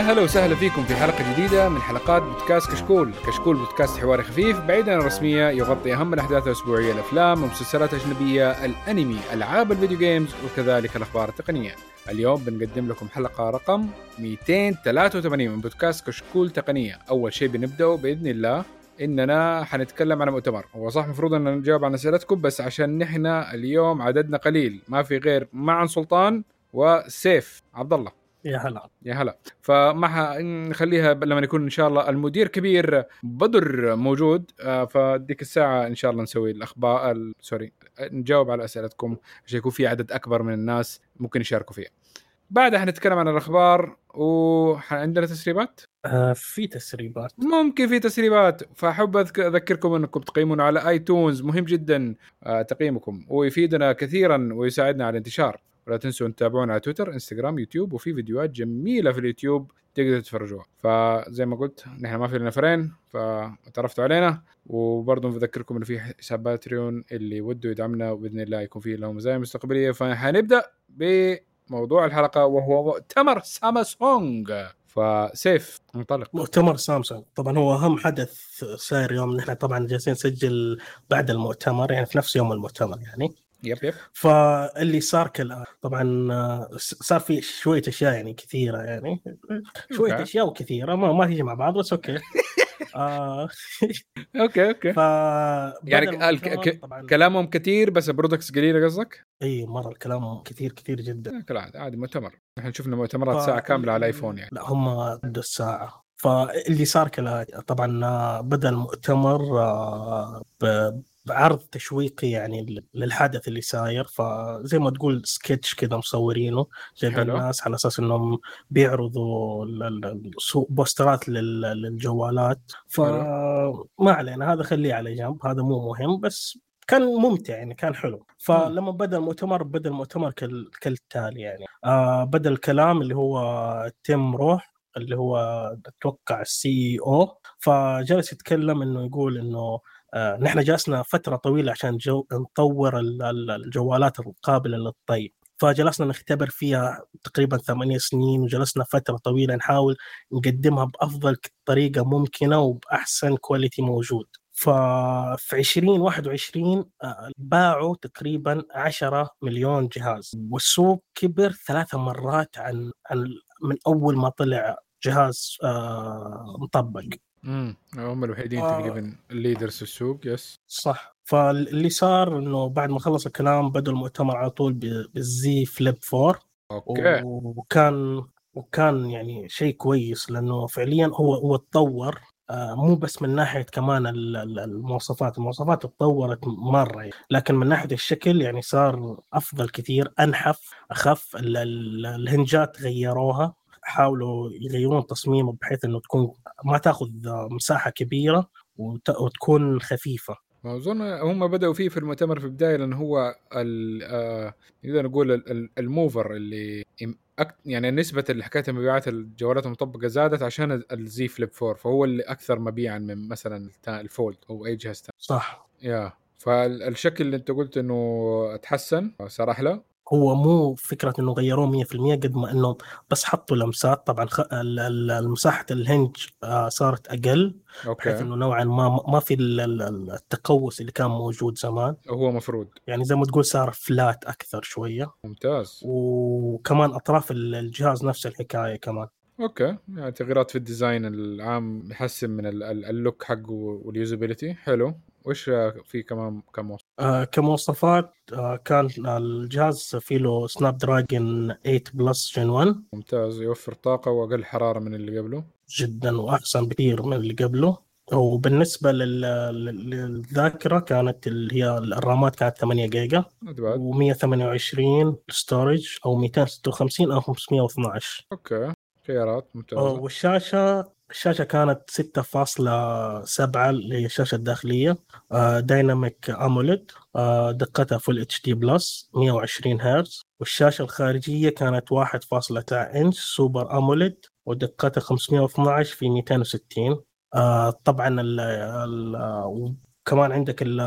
هلا وسهلا فيكم في حلقة جديدة من حلقات بودكاست كشكول، كشكول بودكاست حواري خفيف بعيدا عن الرسمية يغطي أهم الأحداث الأسبوعية الأفلام ومسلسلات أجنبية، الأنمي، ألعاب الفيديو جيمز وكذلك الأخبار التقنية. اليوم بنقدم لكم حلقة رقم 283 من بودكاست كشكول تقنية، أول شيء بنبدأه بإذن الله إننا حنتكلم عن مؤتمر. هو صح المفروض أن نجاوب عن أسئلتكم بس عشان نحن اليوم عددنا قليل ما في غير معن سلطان وسيف. عبد الله. يا هلا. يا هلا. فمعها نخليها لما يكون إن شاء الله المدير كبير بدر موجود آه، فديك الساعة إن شاء الله نسوي الأخبار ال- sorry نجاوب على أسئلتكم عشان يكون في عدد أكبر من الناس ممكن يشاركوا فيها. بعدها حنتكلم عن الأخبار وعندنا تسريبات؟ آه في تسريبات. ممكن في تسريبات. فأحب أذكركم إنكم تقيمونا على iTunes مهم جدا آه، تقييمكم ويفيدنا كثيرا ويساعدنا على الانتشار. ولا تنسوا تتابعونا على تويتر إنستغرام يوتيوب وفي فيديوهات جميلة في اليوتيوب تقدروا تتفرجوها. فزي ما قلت نحن ما في لنا friend فتعرفتوا علينا وبرضه بذكركم إنه في حساب باتريون اللي وده يدعمنا وبإذن الله يكون فيه له مزايا مستقبلية. فحنبدا بموضوع الحلقة وهو مؤتمر سامسونج. فسيف انطلق. مؤتمر سامسونج. طبعا هو أهم حدث صاير يوم نحن طبعا جالسين نسجل بعد المؤتمر يعني في نفس يوم المؤتمر يعني. yep yep. فاللي صار كالآن طبعا آه، صار في شوية أشياء يعني كثيرة يعني. شوية okay. أشياء وكثيرة ما, ما تيجي مع بعض بس okay. آه. okay okay. ف يعني ك- طبعا. كلامهم كثير بس products قليلة قصدك؟ إي مرة الكلام كثير كثير جدا. كالعادة عادي مؤتمر. نحن شفنا مؤتمرات ف- ساعة كاملة على iPhone يعني. لا هم عدوا الساعة. فاللي صار كالآتي طبعا آه، بدأ المؤتمر آه، ب- بعرض تشويقي يعني للحدث اللي صاير. فزي ما تقول سكتش كذا مصورينه حلو. الناس على أساس إنهم بيعرضوا بوسترات لل- للجوالات. فما علينا هذا خليه على جنب هذا مو مهم بس كان ممتع يعني كان حلو. فلما بدأ المؤتمر بدأ المؤتمر كال... كالتالي يعني. آه بدأ الكلام اللي هو تيم روح اللي هو أتوقع السي أو. فجلس يتكلم إنه يقول إنه نحن جلسنا فترة طويلة عشان جو... نطور ال- ال- الجوالات القابلة للطي. فجلسنا نختبر فيها تقريبا ثمانية سنين وجلسنا فترة طويلة نحاول نقدمها بأفضل طريقة ممكنة وبأحسن quality موجود. ففي 2021 آه، باعوا تقريبا 10 مليون جهاز. والسوق كبر ثلاث مرات عن عن من أول ما طلع جهاز آه، مطبق. امم هم الوحيدين آه. تقريبا ال leaders في السوق yes صح. فاللي صار إنه بعد ما خلص الكلام بدأ المؤتمر على طول ب- بال Z Flip 4 okay. وكان وكان يعني شيء كويس لأنه فعليا هو هو تطور آه، مو بس من ناحية كمان ال- ال- المواصفات، المواصفات تطورت مرة يعني. لكن من ناحية الشكل يعني صار أفضل كثير، أنحف، أخف، ال- ال- ال hinge ات غيروها. حاولوا يغيرون تصميمه بحيث إنه تكون ما تاخذ مساحة كبيرة وت- وتكون خفيفة. أظن هم بدأوا فيه في المؤتمر في البدايه لأنه هو آه، نقدر نقول ال- ال- الموفر اللي يعني نسبة اللي حكايه مبيعات الجوالات المطبقة زادت عشان ال- الزي فليب 4 فهو اللي أكثر مبيعا من مثلا الفولد أو أي جهاز ثاني صح. يا فالشكل اللي أنت قلت إنه تحسن صار أحلى هو مو فكرة إنه غيروه 100% قد ما إنه بس حطوا لمسات. طبعا خ... ال- ال- المساحة ال hinge آه، صارت أقل بحيث okay إنه نوعا ما ما في ال- ال- التقوس اللي كان موجود زمان. هو مفروض. يعني زي ما تقول صار flat أكثر شوية. ممتاز. وكمان أطراف ال- الجهاز نفس الحكاية كمان. okay. يعني تغييرات في ال design العام يحسن من ال- ال- ال look حقه وال usability حلو. وش في كمان كم وصف آه كمواصفات آه كان الجهاز فيه له سناب دراجون 8 plus gen 1 ممتاز يوفر طاقة وأقل حرارة من اللي قبله. جدا وأحسن بكثير من اللي قبله. وبالنسبة لل- لل- للذاكرة كانت اللي هي الرامات كانت 8 جيجا. not bad. و128 storage أو 256 أو 512 okay خيارات ممتازة. والشاشة الشاشة كانت 6.7 اللي هي الشاشة الداخلية dynamic AMOLED دقتها full HD plus 120 هرتز. والشاشة الخارجية كانت 1.9 إنش super AMOLED ودقتها 512 في 260 آه، طبعا ال ال كمان عندك ال-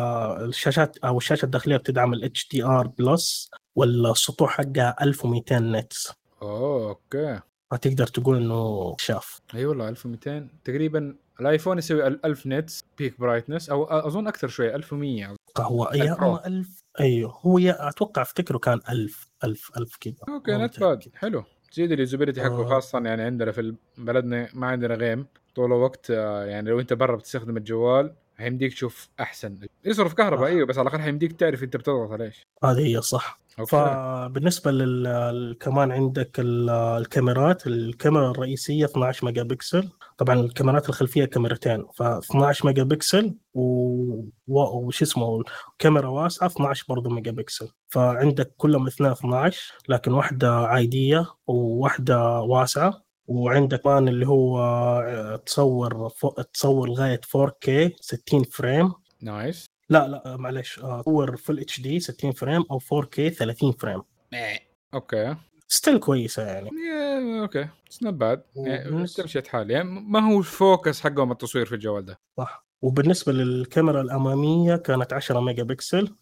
الشاشات أو الشاشة الداخلية بتدعم ال HDR plus والسطوع حقها 1200 nits. أوه okay. فتقدر تقول إنه شاف. اي والله 1200 تقريبا الآيفون يسوي 1000 nits peak brightness أو أظن أكثر شوي 1100 هو يا أما 1000 أيوه هو يا أتوقع أفتكره كان 1000 1000 1000 كذا أوكي نت باد حلو. تزيد ال usability حقه آه. خاصة يعني عندنا في بلدنا ما عندنا غيم. طول الوقت آه، يعني لو أنت برا بتستخدم الجوال هيمديك تشوف أحسن. يصرف كهرباء آه. أيوه بس على الأقل هيمديك تعرف أنت بتضغط على إيش. هذه هي صح. okay. فبالنسبة لل كمان عندك ال- الكاميرات الكاميرا الرئيسية 12 ميجا بكسل طبعا الكاميرات الخلفية كاميرتين ف 12 ميجا بكسل و- وش اسمه كاميرا واسعة 12 برضه ميجا بكسل فعندك كلهم الاثنين 12 لكن واحدة عادية وواحدة واسعة. وعندك كمان اللي هو آه، تصور فوق تصور لغاية 4K 60 frame. nice. لا لا معلش آه، صور full HD 60 frame أو 4K 30 frame. okay. still كويسة يعني. okay. it's not bad وبالنسبة- تمشي حال يعني ما هو ال focus حقهم التصوير في الجوال ده. صح. وبالنسبة للكاميرا الأمامية كانت 10 ميجا بكسل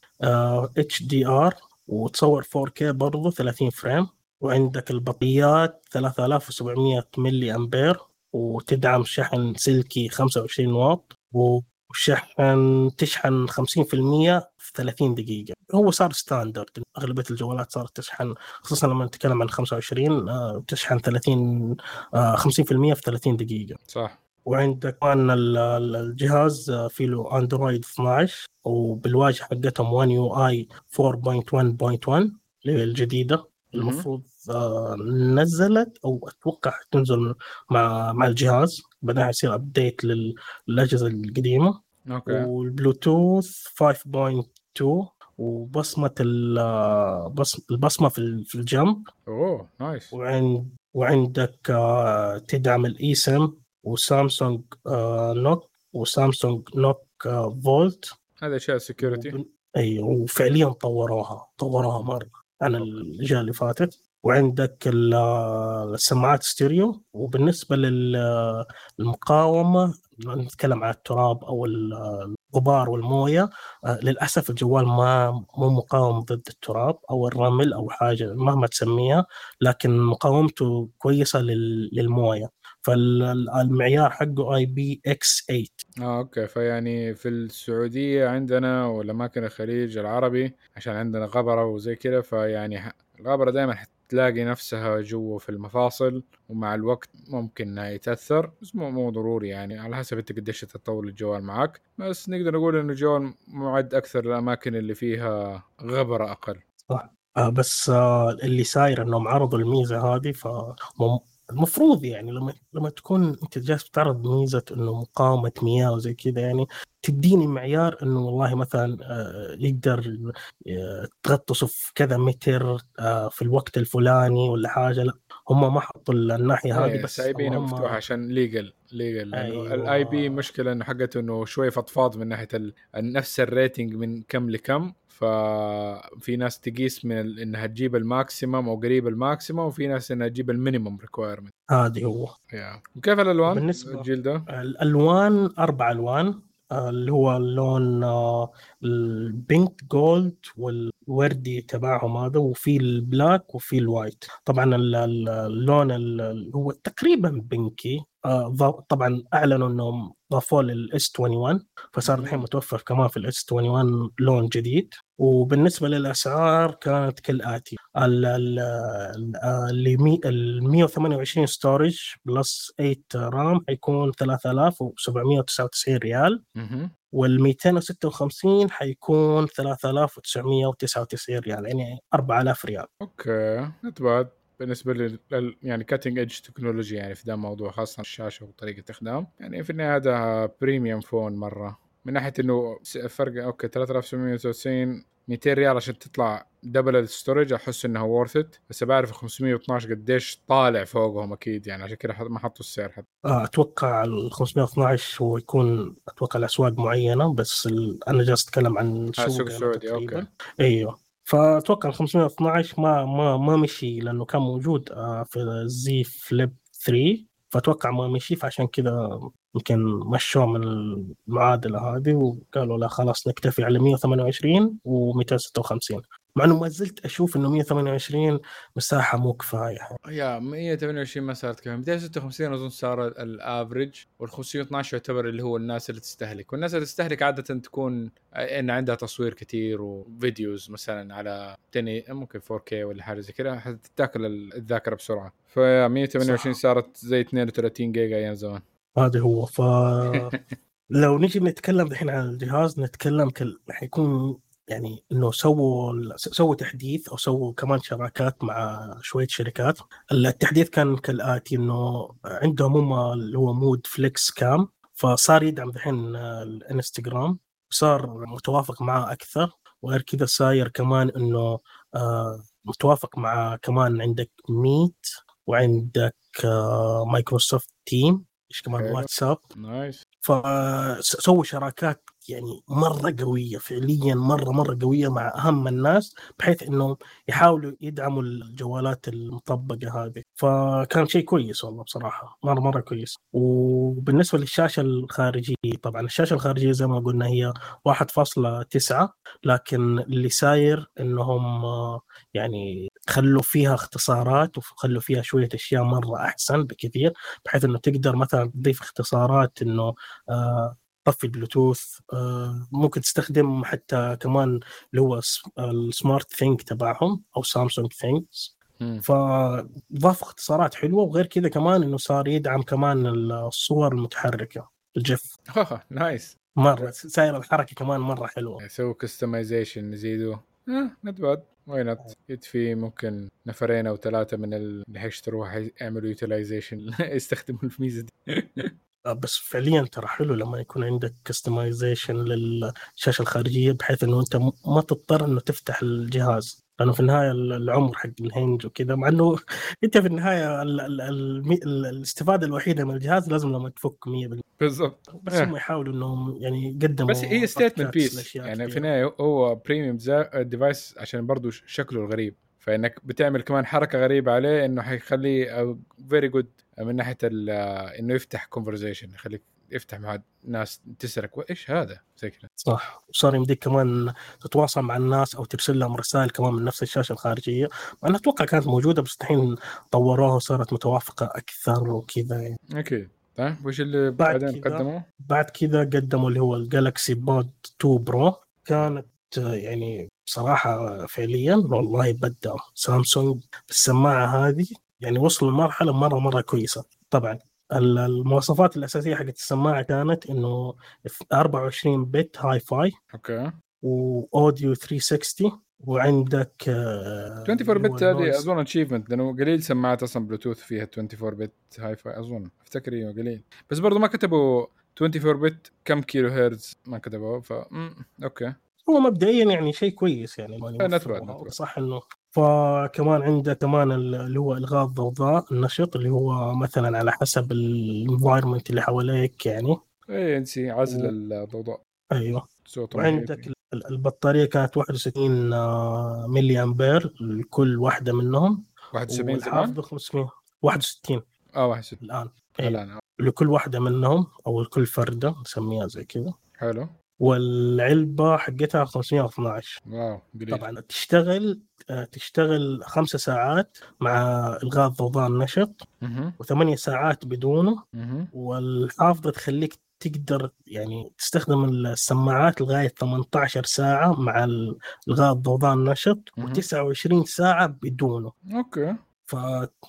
HDR وتصور 4K برضه 30 frame. وعندك البطاريات 3700 ملي أمبير وتدعم شحن سلكي 25 واط وشحن تشحن 50% في 30 دقيقة. هو صار standard. أغلبية الجوالات صارت تشحن خصوصا لما نتكلم عن 25 آه، تشحن 30 آه، 50% في 30 دقيقة. صح. وعندك كمان ال- ال- الجهاز آه، فيه له أندرويد 12 وبالواجهة حقتهم 1 يو اي 4.1.1 اللي هي الجديده المفروض آه، نزلت أو أتوقع تنزل مع مع الجهاز بعدين يصير update للأجهزة القديمة. okay. والبلوتوث 5.2 وبصمة بص- البصمة في ال- في الجنب. أوه nice. وعند وعندك آه، تدعم الاي سم وسامسونج آه، Knox وسامسونج Knox آه، vault هذا أشياء security اي وفعليا طوروها طوروها مرة. عن الاجهزه اللي فاتت. وعندك ال- السماعات ستيريو. وبالنسبة للمقاومة نتكلم عن التراب أو ال- الغبار والموية آه، للأسف الجوال ما مو مقاوم ضد التراب أو الرمل أو حاجة مهما تسميها لكن مقاومته كويسة لل- للموية. فالمعيار حقه IPX8 آه أوكي. فيعني في السعودية عندنا والأماكن الخليج العربي عشان عندنا غبرة وزي كذا فيعني الغبرة دائما حتلاقي نفسها جوا في المفاصل ومع الوقت ممكن إنها يتأثر بس مو مو ضروري يعني على حسب أنت قديش تطور الجوال معك بس نقدر نقول إنه الجوال معد أكثر للاماكن اللي فيها غبرة أقل. صح. آه بس آه اللي صاير إنهم عرضوا الميزة هذه ف المفروض يعني لما لما تكون أنت جالس بتعرض ميزة إنه مقاومة مياه وزي كذا يعني تديني معيار إنه والله مثلا آه، يقدر آه، تغطسه في كذا متر آه، في الوقت الفلاني ولا حاجة لا هم ما حطوا الناحية هذه إيه، بس سايبينها هم- مفتوحه عشان legal legal أيوة. ال IP مشكلة إنه حقته إنه شوي فضفاض من ناحية ال... نفس ال rating من كم لكم ففي ناس تقيس من ال... إنها تجيب ال maximum أو قريب ال maximum وفي ناس إنها تجيب ال minimum requirement هذه هو. وكيف الألوان بالنسبة- الجيل ده؟ الألوان أربع ألوان آه، اللي هو اللون آه، ال pink gold والوردي تبعهم هذا وفي ال black وفي ال white. طبعا ال- ال- اللون ال- ال- هو تقريبا pinky. آه، طبعا أعلنوا إنهم ضافوه لل S 21 فصار الحين متوفر كمان في ال S 21 لون جديد. وبالنسبة للأسعار كانت كالآتي. ال- ال- ال- آه، اللي مي- ال 128 storage plus 8 RAM حيكون 3799 ريال. وال 256 حيكون 3999 ريال يعني 4000 ريال. okay. not bad بالنسبة لل يعني cutting edge technology يعني في ذا الموضوع خاصة الشاشة وطريقة استخدام. يعني في النهاية هذا premium phone مرة. من ناحية إنه فرق okay 3799 200 ريال عشان تطلع double ال storage أحس إنها worth it بس بعرف ال 512 قديش طالع فوقهم أكيد يعني عشان كذا ما حطوا السعر حتى. آه، أتوقع ال 512 هو يكون أتوقع الاسواق معينة بس ال... أنا جالس أتكلم عن السوق سوق السعودي، أوكي. أيوه. فأتوقع ال 512 ما ما ما مشي لأنه كان موجود آه، في الزي فليب 3 فأتوقع ما مشي فعشان كذا يمكن مشوه من المعادلة هذه وقالوا لا خلاص نكتفي على 128 و256 مع إنه ما زلت أشوف إنه 128 مساحة مو كفاية. yeah 128 ما صارت كمان 256 أظن صار ال average وال 512 يعتبر اللي هو الناس اللي تستهلك. والناس اللي تستهلك عادة تكون إن عندها تصوير كثير و videos مثلا على ممكن 4K ولا حاجة زي كذا حتتاكل الذاكرة بسرعة. ف 128 صح. صارت زي 32 جيجا أيام زمان. هذا هو. ف لو نجي نتكلم الحين عن الجهاز نتكلم كل حيكون يعني إنه سووا سووا تحديث أو سووا كمان شراكات مع شوية شركات. التحديث كان كالآتي إنه عندهم هم اللي هو mode Flex Cam فصار يدعم الحين الإنستغرام. صار متوافق معاه أكثر وغير كذا صاير كمان إنه آه، متوافق مع كمان عندك Meet وعندك مايكروسوفت Teams. إيش كمان واتساب. nice. فسووا شراكات يعني مرة قوية فعليا مرة مرة قوية مع أهم الناس بحيث إنهم يحاولوا يدعموا الجوالات المطبقة هذه. فكان شيء كويس والله بصراحة مرة مرة كويس. وبالنسبة للشاشة الخارجية طبعا الشاشة الخارجية زي ما قلنا هي 1.9 لكن اللي ساير إنهم يعني خلوا فيها اختصارات وخلوا فيها شوية أشياء مرة أحسن بكثير بحيث إنه تقدر مثلا تضيف اختصارات إنه آه طفي البلوتوث آه، ممكن تستخدم حتى كمان اللي هو ال SmartThings تبعهم أو سامسونج Things فضاف اختصارات حلوة وغير كذا كمان إنه صار يدعم كمان الصور المتحركة ال GIF nice مرة صاير الحركة كمان مرة حلوة. يسوي customization يزيدوا. not bad why not في ممكن نفرين أو ثلاثة من اللي حيشتروها حيعملوا utilization يستخدموا الميزه دي. بس فعليا ترى حلو لما يكون عندك customization للشاشة الخارجية بحيث إنه أنت ما تضطر إنه تفتح الجهاز. لأنه في النهاية العمر حق ال hinge وكذا مع إنه أنت في النهاية ال ال ال الاستفادة الوحيدة من الجهاز لازم لما تفك 100% بالضبط. بس هم يحاولوا إنهم يعني يقدموا بس هي statement piece يعني في النهاية هو premium device عشان برضه شكله الغريب فإنك بتعمل كمان حركة غريبة عليه إنه حيخليه very good من ناحية إنه يفتح conversation يخليك يفتح مع ناس تسألك وإيش هذا؟ زي كذا. صح. وصار يمديك كمان تتواصل مع الناس أو ترسل لهم رسائل كمان من نفس الشاشة الخارجية مع انها أتوقع كانت موجودة بس الحين طوروها وصارت متوافقة أكثر وكذا يعني. أكيد. طيب وش اللي بعدين قدموا؟ بعد كذا قدموا اللي هو الجالكسي بود 2 برو كانت يعني بصراحة فعليا والله بدع سامسونج بالسماعة هذه. يعني وصل لمرحلة مرة مرة كويسة. طبعا المواصفات الأساسية حقت السماعة كانت إنه 24 bit Hi-Fi okay. و audio 360 وعندك 24 bit هذه أظن achievement لأنه قليل سماعات أصلا بلوتوث فيها 24 bit Hi-Fi أظن. أفتكر أيوه قليل. بس برضه ما كتبوا 24 bit كم كيلو هرتز ما كتبوا ف okay. هو مبدئيا يعني شيء كويس يعني ما صح إنه فكمان عنده كمان اللي هو الغاء الضوضاء النشط اللي هو مثلا على حسب ال environment اللي حواليك يعني. اي انسي عزل و... الضوضاء. أيوه. وعندك البطارية كانت 61 آه، ملي امبير لكل واحدة منهم. 71 والحافظ 500 61 آه 61 الآن. الآن آه. لكل واحدة منهم أو لكل فرده نسميها زي كذا. حلو. والعلبة حقتها 512 واو قليل. طبعا تشتغل آه، تشتغل خمسة ساعات مع إلغاء الضوضاء النشط وثمانية ساعات بدونه. والحافظة تخليك تقدر يعني تستخدم السماعات لغاية 18 ساعة مع إلغاء الضوضاء النشط و29 ساعة بدونه. أوكي. ف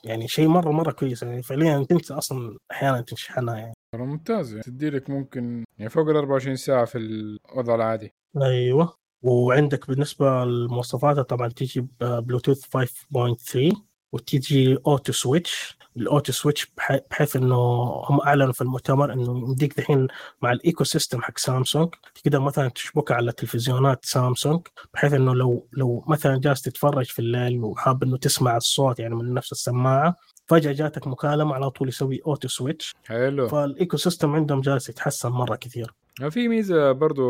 يعني شيء مرة مرة كويس. يعني فعليا انت أصلا أحيانا تشحنها يعني. ممتاز يعني. تدي لك ممكن يعني فوق ال 24 ساعة في الوضع العادي. أيوه. وعندك بالنسبة لمواصفاتها طبعا تيجي بلوتوث 5.3 وتيجي auto switch ال auto switch بحيث إنه هم أعلنوا في المؤتمر إنه يمديك الحين مع ال ecosystem حق سامسونج تقدر مثلا تشبكها على تلفزيونات سامسونج بحيث إنه لو لو مثلا جالس تتفرج في الليل وحاب إنه تسمع الصوت يعني من نفس السماعة فجأة جاتك مكالمة على طول يسوي auto switch حلو. فال ecosystem عندهم جالس يتحسن مرة كثير. في ميزة برضو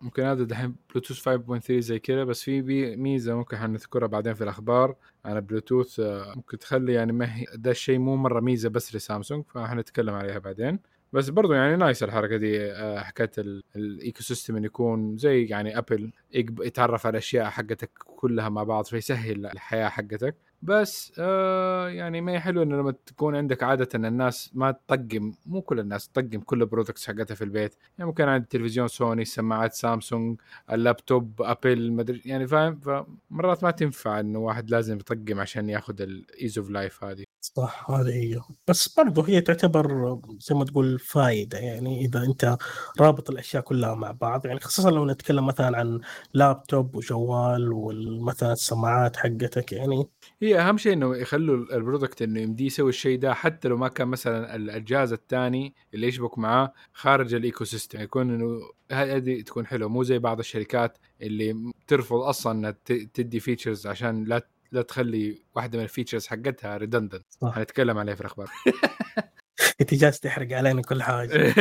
ممكن هذا دحين بلوتوث 5.3 زي كذا بس في ميزة ممكن حنذكرها بعدين في الأخبار. عن بلوتوث ممكن تخلي يعني ما هي ده الشيء مو مرة ميزة بس لسامسونج فحنتكلم عليها بعدين. بس برضو يعني nice الحركة دي آه، حكايه ال ecosystem انه يكون زي يعني ابل يتعرف على الأشياء حقتك كلها مع بعض فيسهل الحياة حقتك. بس آه يعني ما هي حلو إنه لما تكون عندك عادة إن الناس ما تطقم مو كل الناس تطقم كل ال products حقتها في البيت. يعني ممكن عندي تلفزيون سوني سماعات سامسونج اللابتوب أبل مدري يعني فاهم؟ فمرات ما تنفع إنه واحد لازم يطقم عشان ياخذ ال ease of life هذه. صح هذه هي بس برضه هي تعتبر زي ما تقول فائده يعني إذا أنت رابط الأشياء كلها مع بعض يعني خصوصا لو نتكلم مثلا عن لابتوب وجوال ومثلا السماعات حقتك يعني هي أهم شيء إنه يخلوا ال product إنه يمديه يسوي الشيء ده حتى لو ما كان مثلا الجهاز الثاني اللي يشبك معاه خارج ال ecosystem يكون إنه هذه تكون حلوة مو زي بعض الشركات اللي ترفض أصلا إنها تدي features عشان لا لا تخلي واحدة من ال features حقتها redundant هنتكلم عليه في الأخبار. انت جالس تحرق علينا كل حاجة.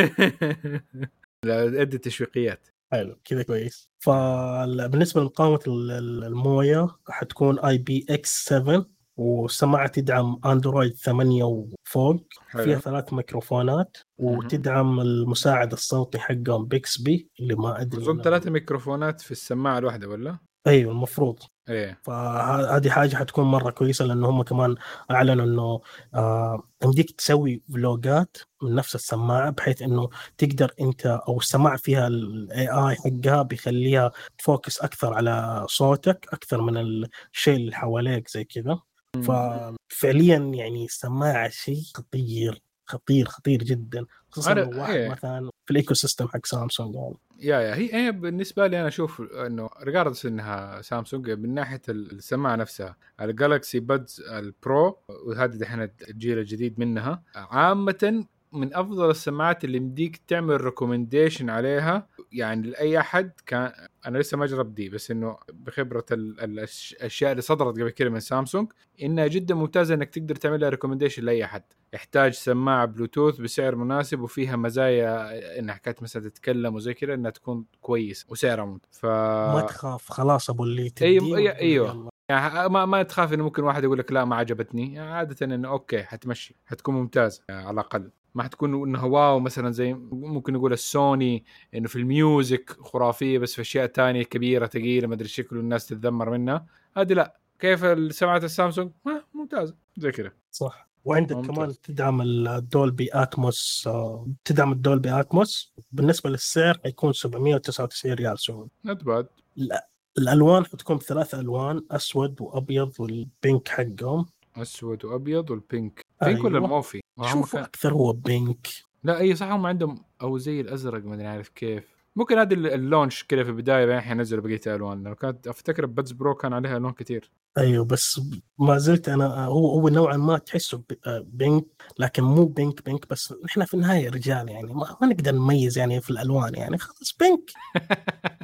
لا أدي تشويقيات حلو كذا كويس. فبالنسبه لمقاومة الموية حتكون IPX 7 والسماعه تدعم اندرويد 8 وفوق. حلو. فيها ثلاث ميكروفونات وتدعم المساعد الصوتي حقهم بيكسبي اللي ما أدري أظن ثلاثة ميكروفونات في السماعة الواحدة ولا؟ أيوه المفروض. إيه. فهذه حاجة حتكون مرة كويسة لأنه هم كمان أعلنوا إنه آه يمديك تسوي vlogات من نفس السماعة بحيث إنه تقدر أنت أو السماعة فيها ال AI حقها بيخليها ت focus أكثر على صوتك أكثر من الشيء اللي حواليك زي كذا. ففعليا يعني السماعة شيء خطير. خطير خطير جدا خصوصا لو واحد إيه. مثلا في ال ecosystem حق سامسونج يعني يا يا هي هي بالنسبة لي أنا أشوف إنه regardless إنها سامسونج من ناحية السماعة نفسها الجالكسي Buds ال Pro وهذه دحين الجيل الجديد منها عامة من أفضل السماعات اللي يمديك تعمل recommendation عليها. يعني لأي أحد كان أنا لسه ما جربت دي بس إنه بخبرة الأشياء اللي صدرت قبل كده من سامسونج إنها جدا ممتازة إنك تقدر تعمل لها recommendation لأي أحد. يحتاج سماعة بلوتوث بسعر مناسب وفيها مزايا إنها حكايه مثلا تتكلم وزي كده إنها تكون كويس وسعرها ممتاز ف ما تخاف خلاص أبو اللي أيوه. أيوه يعني ما ما تخاف إنه ممكن واحد يقول لك لا ما عجبتني. يعني عادة إنه okay حتمشي حتكون ممتازه يعني على الأقل. ما حتكون انها wow مثلا زي ممكن نقول السوني إنه في ال music خرافية بس في أشياء تانية كبيرة ثقيله ما أدري شكله الناس تتذمر منها. هذه لا. كيف سماعه السامسونج؟ ممتازه زي كذا. صح. وعندك ممتاز. كمان تدعم ال Dolby Atmos آه، تدعم ال Dolby Atmos. بالنسبة للسعر حيكون 799 ريال سعودي not bad لا. الألوان حتكون بثلاث ألوان أسود وأبيض وال pink حقهم. أسود وأبيض وال pink pink أيوة. ولا الموفي؟ شوف كان... أكثر هو pink لا إي صح هم عندهم أو زي الأزرق ما أدري عارف كيف. ممكن هذا ال launch كذا في البداية بعدين نزلوا بقية الألوان. لأنه كانت أفتكر Buds Pro كان عليها ألوان كثير أيوه بس ما زلت أنا هو هو نوعا ما تحسه pink لكن مو pink pink بس نحن في النهاية رجال يعني ما, ما نقدر نميز يعني في الألوان يعني خلاص pink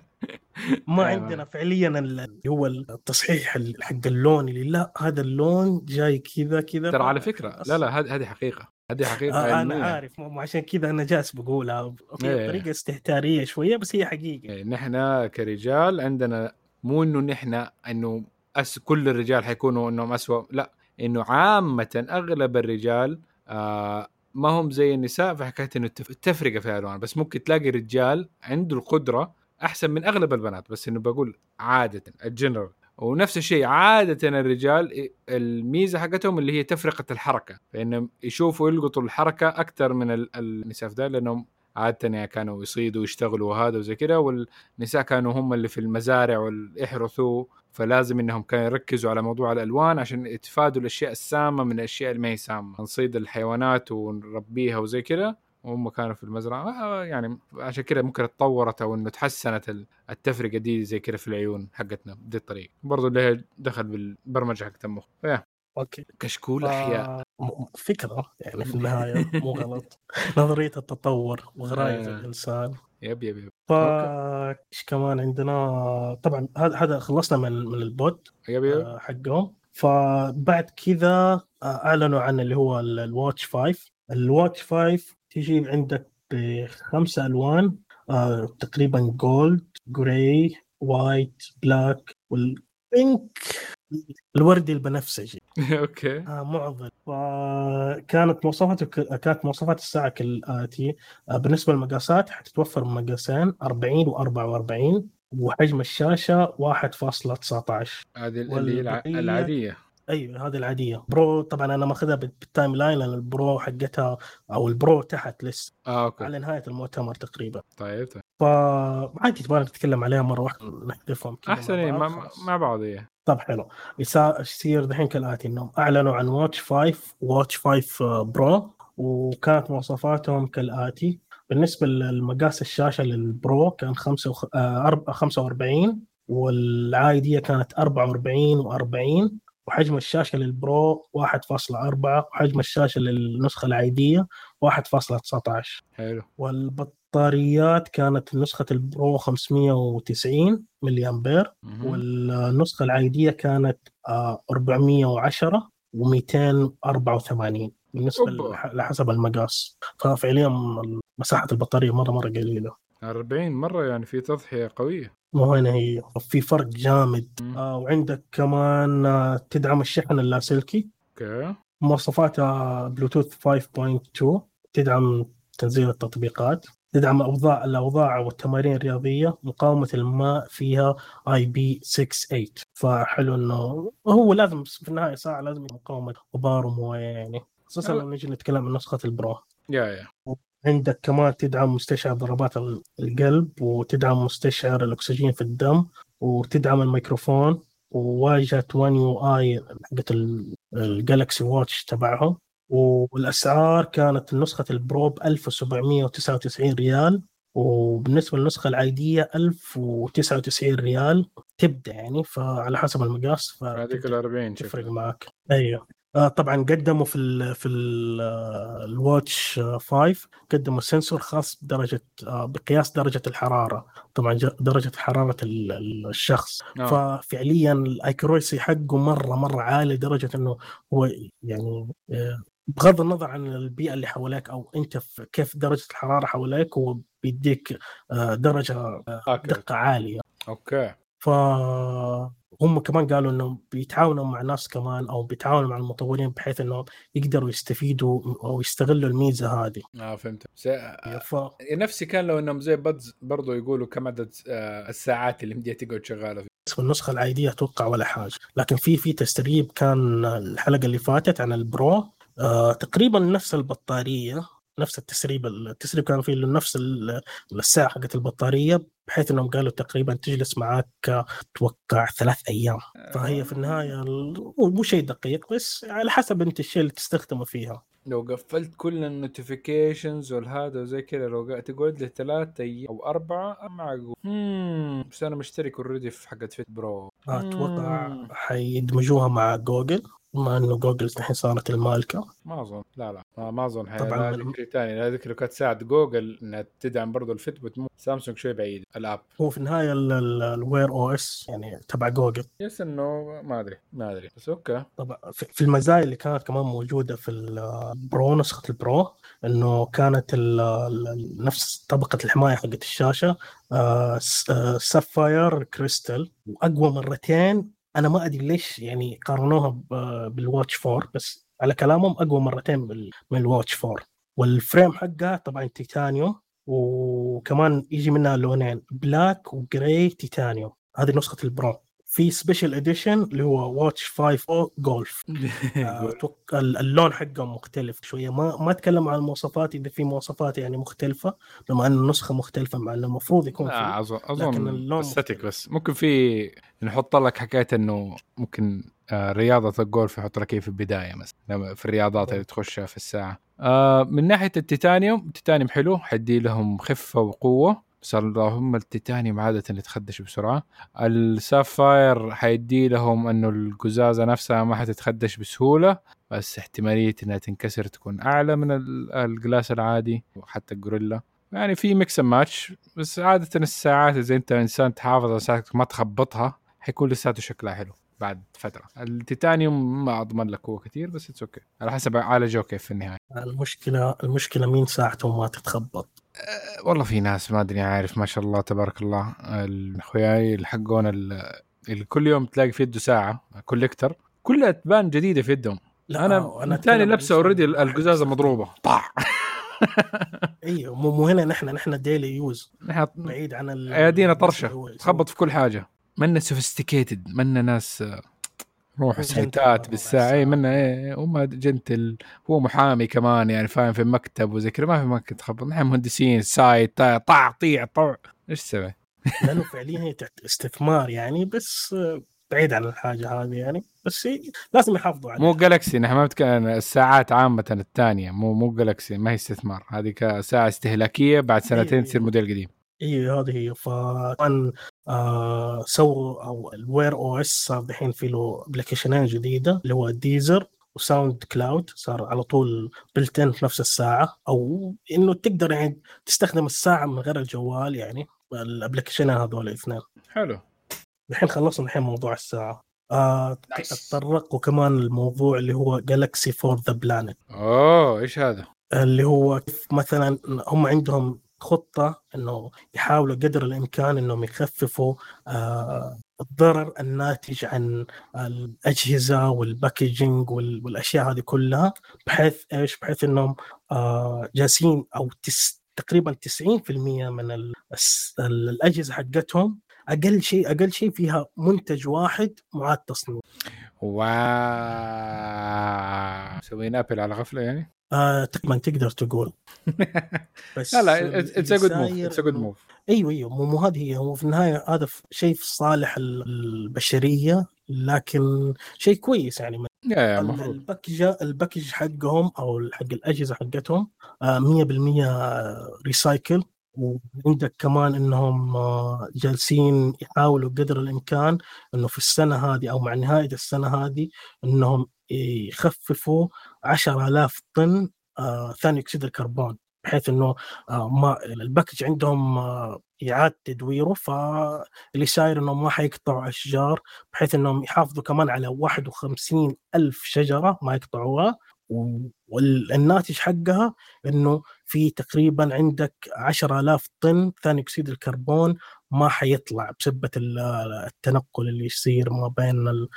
ما أيوة. عندنا فعليا اللي هو التصحيح حق اللون اللي لا هذا اللون جاي كذا كذا ترى على فكرة لا لا هذه هذه حقيقة هذه حقيقة آه أنا عارف مو عشان كذا أنا جالس بقولها إيه. طريقة استهتارية شوية بس هي حقيقة إيه نحن كرجال عندنا مو إنه نحن إنه أس كل الرجال حيكونوا إنهم اسوء لا إنه عامة أغلب الرجال آه ما هم زي النساء في حكايه انه التفرقة في الالوان بس ممكن تلاقي رجال عنده القدرة أحسن من أغلب البنات بس إنه بقول عاده الجنرال ونفس الشيء عادة الرجال الميزة حقتهم اللي هي تفرقة الحركة. فإنهم يشوفوا يلقطوا الحركة أكثر من النساء. في ده لأنهم عادة يعني كانوا يصيدوا ويشتغلوا وهذا وزي كذا والنساء كانوا هم اللي في المزارع والإحرثوا فلازم إنهم كانوا يركزوا على موضوع الألوان عشان يتفادوا الأشياء السامة من الأشياء اللي ما هي سامة. نصيد الحيوانات ونربيها وزي كذا وهم كانوا في المزرعة. آه، يعني عشان كذا ممكن اتطورت أو إنه تحسنت التفرقة دي زي كذا في العيون حقتنا بدي الطريقة برضو اللي دخل بالبرمجة حقت المخ أوكي. كشكول أحياء. فكره يعني في النهاية مو غلط. نظرية التطور وغرايز آه. الإنسان. يب يب يب. فا إيش كمان عندنا؟ طبعا هذا هذا خلصنا من من البوت يب يب. آه، حقهم. فبعد كذا أعلنوا عن اللي هو الواتش 5 الواتش 5 تجي عندك بخمسة ألوان آه تقريبا gold gray white black وال pink الوردي البنفسجي okay. آه معضل. فكانت مواصفات كانت مواصفات الساعة كالاتي آه بالنسبة للمقاسات حتتوفر مقاسين 40 و44 وحجم الشاشة 1.19 هذه اللي هي العادية. أيوه هذه العادية. Pro طبعا أنا ماخذها بال timeline لأن ال Pro حقتها أو ال Pro تحت لسه آه okay. على نهاية المؤتمر تقريبا. طيب طيب. فعادي تبغى نتكلم عليها مرة واحدة نحذفهم احسن مع, مع بعض. إيه طب حلو. يصير دحين كالآتي؟ إنهم أعلنوا عن Watch 5 Watch 5 Pro وكانت مواصفاتهم كالآتي. بالنسبة لمقاس الشاشة لل Pro كان 45 والعادية كانت 44 و40 وحجم الشاشة لل Pro 1.4 وحجم الشاشة للنسخة العادية 1.19 حلو. والبطاريات كانت نسخة ال Pro 590 ملي امبير والنسخة العادية كانت 410 و284 بالنسبة لحسب المقاس. ففعليا مساحة البطارية مرة مرة قليلة. 40 مرة يعني في تضحية قوية. مو هنا هي في فرق جامد. آه وعندك كمان آه تدعم الشحن اللاسلكي. okay. مواصفاتها بلوتوث 5.2 تدعم تنزيل التطبيقات تدعم الاوضاع الأوضاع والتمارين الرياضية مقاومة الماء فيها IP 68 فحلو إنه هو لازم في النهاية ساعة لازم مقاومة غبار ومويه يعني. خصوصا لما نجي نتكلم عن نسخة ال Pro. yeah yeah. عندك كمان تدعم مستشعر ضربات القلب وتدعم مستشعر الأكسجين في الدم وتدعم الميكروفون وواجهة 1 يو آي حقت ال Galaxy Watch تبعهم. والأسعار كانت نسخه ال Pro ب 1799 ريال وبالنسبة للنسخة العادية 1099 ريال تبدأ يعني فعلى حسب المقاس هذيك ال 40 تفرق معك. أيوه. طبعا قدموا في ال في ال ال Watch 5 قدموا sensor خاص بدرجة آه بقياس درجة الحرارة. طبعا درجة حرارة الشخص. oh. ففعليا ال accuracy حقه مرة مرة عالي لدرجة إنه هو يعني آه بغض النظر عن البيئة اللي حواليك أو أنت في كيف درجة الحرارة حواليك هو بيديك درجة دقة عالية. okay. ف هم كمان قالوا إنهم بيتعاونوا مع ناس كمان أو بيتعاونوا مع المطورين بحيث إنهم يقدروا يستفيدوا أو يستغلوا الميزة هذه. آه فهمت. س... ف... نفسي كان لو إنهم زي Buds برضو يقولوا كم عدد الساعات اللي مديها تقعد شغالة فيه. في النسخه العادية أتوقع ولا حاجة، لكن في في تسريب كان الحلقة اللي فاتت عن ال Pro آه تقريبا نفس البطارية نفس التسريب التسريب كان فيه نفس الساعة حقت البطارية بحيث إنهم قالوا تقريبا تجلس معك توقع ثلاث أيام. فهي في النهاية مو شيء دقيق بس على حسب أنت الشيء اللي تستخدمه فيها. لو قفلت كل ال notifications والهذا وزي كذا لو تقعد لي ثلاث أيام أو أربعة معقول بس أنا مشترك already في حقت Fitbit أتوقع حيدمجوها مع جوجل بما إنه جوجل الحين صارت المالكة. ما أظن. لا لا. ما, ما أظن طبعا ذكر ثاني لا كانت تساعد جوجل إنها تدعم برضه ال Fitbit مو سامسونج شوي بعيد الاب هو في النهاية ال Wear OS يعني تبع جوجل yes انه ما أدري ما أدري. بس okay. طبعا في المزايا اللي كانت كمان موجودة في ال Pro نسخة ال Pro إنه كانت نفس طبقة الحماية حقت الشاشة sapphire crystal وأقوى مرتين أنا ما أدري ليش يعني قارنوها بال Watch 4 بس على كلامهم أقوى مرتين من ال Watch 4 وال frame حقها طبعا تيتانيوم وكمان يجي منها لونين black و gray titanium هذه نسخة ال Pro. في special edition اللي هو Watch 5 أو جولف اللون حقه مختلف شوية. ما ما أتكلم عن المواصفات إذا في مواصفات يعني مختلفة بما أن النسخة مختلفة مع إنه المفروض يكون في آه أظن اظن aesthetic بس. ممكن في نحط لك حكاية إنه ممكن آه رياضة الجولف يحط لك في البداية مثلا في الرياضات اللي تخشها في الساعة. آه من ناحية التيتانيوم التيتانيوم حلو حيدي لهم خفة وقوة. بس اللهم التيتانيوم عادة يتخدش بسرعة. ال sapphire حيدي لهم إنه القزازة نفسها ما حتتخدش بسهولة بس احتمالية إنها تنكسر تكون أعلى من ال glass العادي وحتى ال Gorilla يعني في mix match بس عادة الساعات إذا أنت إنسان تحافظ على ساعتك ما تخبطها حيكون لساته شكلها حلو. بعد فترة. التيتانيوم ما أضمن لك هو كثير بس it's okay على حسب عالجوه كيف في النهاية. المشكلة المشكلة مين ساعته ما تتخبط؟ أه والله في ناس ما أدري عارف ما شاء الله تبارك الله. اخوياي اللي حقون اللي كل يوم تلاقي في يده ساعة collector كلها تبان جديدة في يدهم. أنا أنا تاني لابسه already القزازة مضروبة. طاع. أيوه مو مو هنا نحن نحن daily use نحن بعيد عن ايادينا طرشة. تخبط في كل حاجة. منا sophisticated منا ناس روح site ات بالساعة. إي منا إيه هم gentle هو محامي كمان يعني فاهم في مكتب وزي كذا ما في مكتب تخبط نحن مهندسين سايت طع طيع طع إيش تسوي؟ لأنه فعليا هي استثمار يعني بس بعيد عن الحاجة هذه يعني. بس لازم يحافظوا عليها. مو جالكسي نحن ما بتكلم الساعات عامة الثانية. مو مو جالكسي ما هي استثمار. هذه ساعة استهلاكية بعد سنتين تصير موديل قديم. اي هذه؟ هي فكان آه سووا أو الوير أو إس صار دحين في له ابلكيشنين جديدة اللي هو ديزر و SoundCloud صار على طول built-in في نفس الساعة أو إنه تقدر يعني تستخدم الساعة من غير الجوال يعني ال application ين هذول الاثنين. حلو. الحين خلصنا الحين موضوع الساعة. آه تطرقوا كمان الموضوع اللي هو Galaxy for the Planet أوه إيش هذا؟ اللي هو مثلا هم عندهم خطة إنه يحاولوا قدر الإمكان إنهم يخففوا آه الضرر الناتج عن الأجهزة وال packaging والأشياء هذه كلها بحيث إيش؟ بحيث إنهم آه جالسين أو تقريبا 90% من الأجهزة حقتهم أقل شيء أقل شيء فيها منتج واحد معاد تصنيع wow سوينا أبل على غفلة يعني؟ آه تقريبا تقدر تقول. بس لا لا it's a good move it's a good move أيوه أيوه مو هذه هي هو في النهاية هذا شيء في صالح البشرية لكن شيء كويس يعني. yeah ال package ال package حقهم أو حق الأجهزة حقتهم 100% آه، recycle وعندك كمان إنهم آه، جالسين يحاولوا قدر الإمكان إنه في السنة هذه أو مع نهاية السنة هذه إنهم يخففوا 10000 طن آه، ثاني أكسيد الكربون بحيث إنه آه، ما ال package عندهم إعادة تدويره فاللي صاير إنهم ما حيقطعوا اشجار بحيث إنهم يحافظوا كمان على 51 ألف شجرة ما يقطعوها. والناتج حقها إنه في تقريبا عندك 10000 طن ثاني أكسيد الكربون ما حيطلع بسبة التنقل اللي يصير ما بين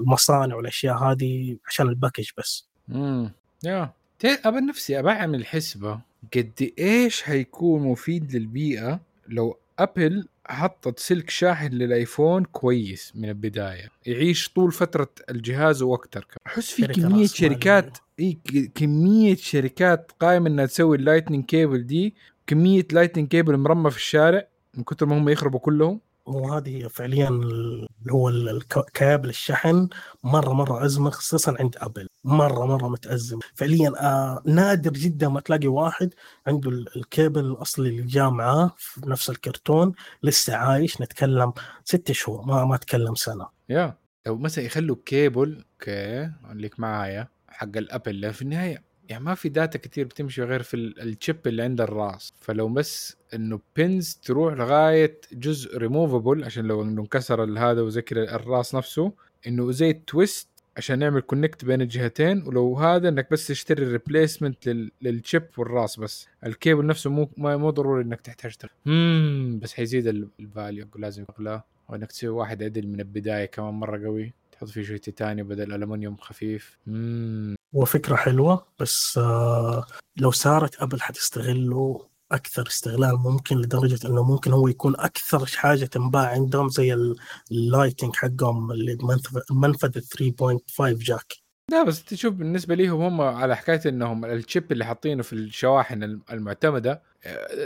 المصانع والأشياء هذه عشان ال package بس. امم yeah. ابى نفسي ابى أعمل حسبه قد إيش حيكون مفيد للبيئة لو أبل حطت سلك شاحن للآيفون كويس من البداية؟ يعيش طول فترة الجهاز وأكثر أحس في كمية شركات إي كمية شركات قايمة إنها تسوي ال Lightning cable دي كمية Lightning cable مرمى في الشارع من كثر ما هم يخربوا كلهم. وهذه فعليا اللي هو الكابل الشحن مرة مرة أزمة خصوصا عند أبل. مرة مرة متأزم. فعليا آه نادر جدا ما تلاقي واحد عنده الكيبل الأصلي اللي جاء معاه في نفس الكرتون لسه عايش نتكلم ست شهور ما ما أتكلم سنة. yeah. لو مثلا يخلوا cable okay لك معايا حق الأبل في النهاية يعني ما في data كتير بتمشي غير في ال chip اللي عند الراس. فلو بس إنه pins تروح لغاية جزء ريموفبل عشان لو إنه انكسر هذا وزي الراس نفسه إنه زي ال twist عشان نعمل connect بين الجهتين. ولو هذا إنك بس تشتري replacement لل chip والراس بس. الكيبل نفسه مو مو ضروري إنك تحتاج امم بس حيزيد ال value لازم يغلى وإنك تسوي واحد عدل من البداية كمان مرة قوي. تحط فيه شوية تيتانيوم بدل الومنيوم خفيف. امم وفكره حلوة بس آه لو صارت أبل حتستغله أكثر استغلال ممكن لدرجة إنه ممكن هو يكون أكثر حاجة تنباع عندهم زي ال Lightning حقهم اللي منفذ 3.5 jack لا بس تشوف بالنسبة ليهم هم على حكاية إنهم ال chip اللي حاطينه في الشواحن المعتمدة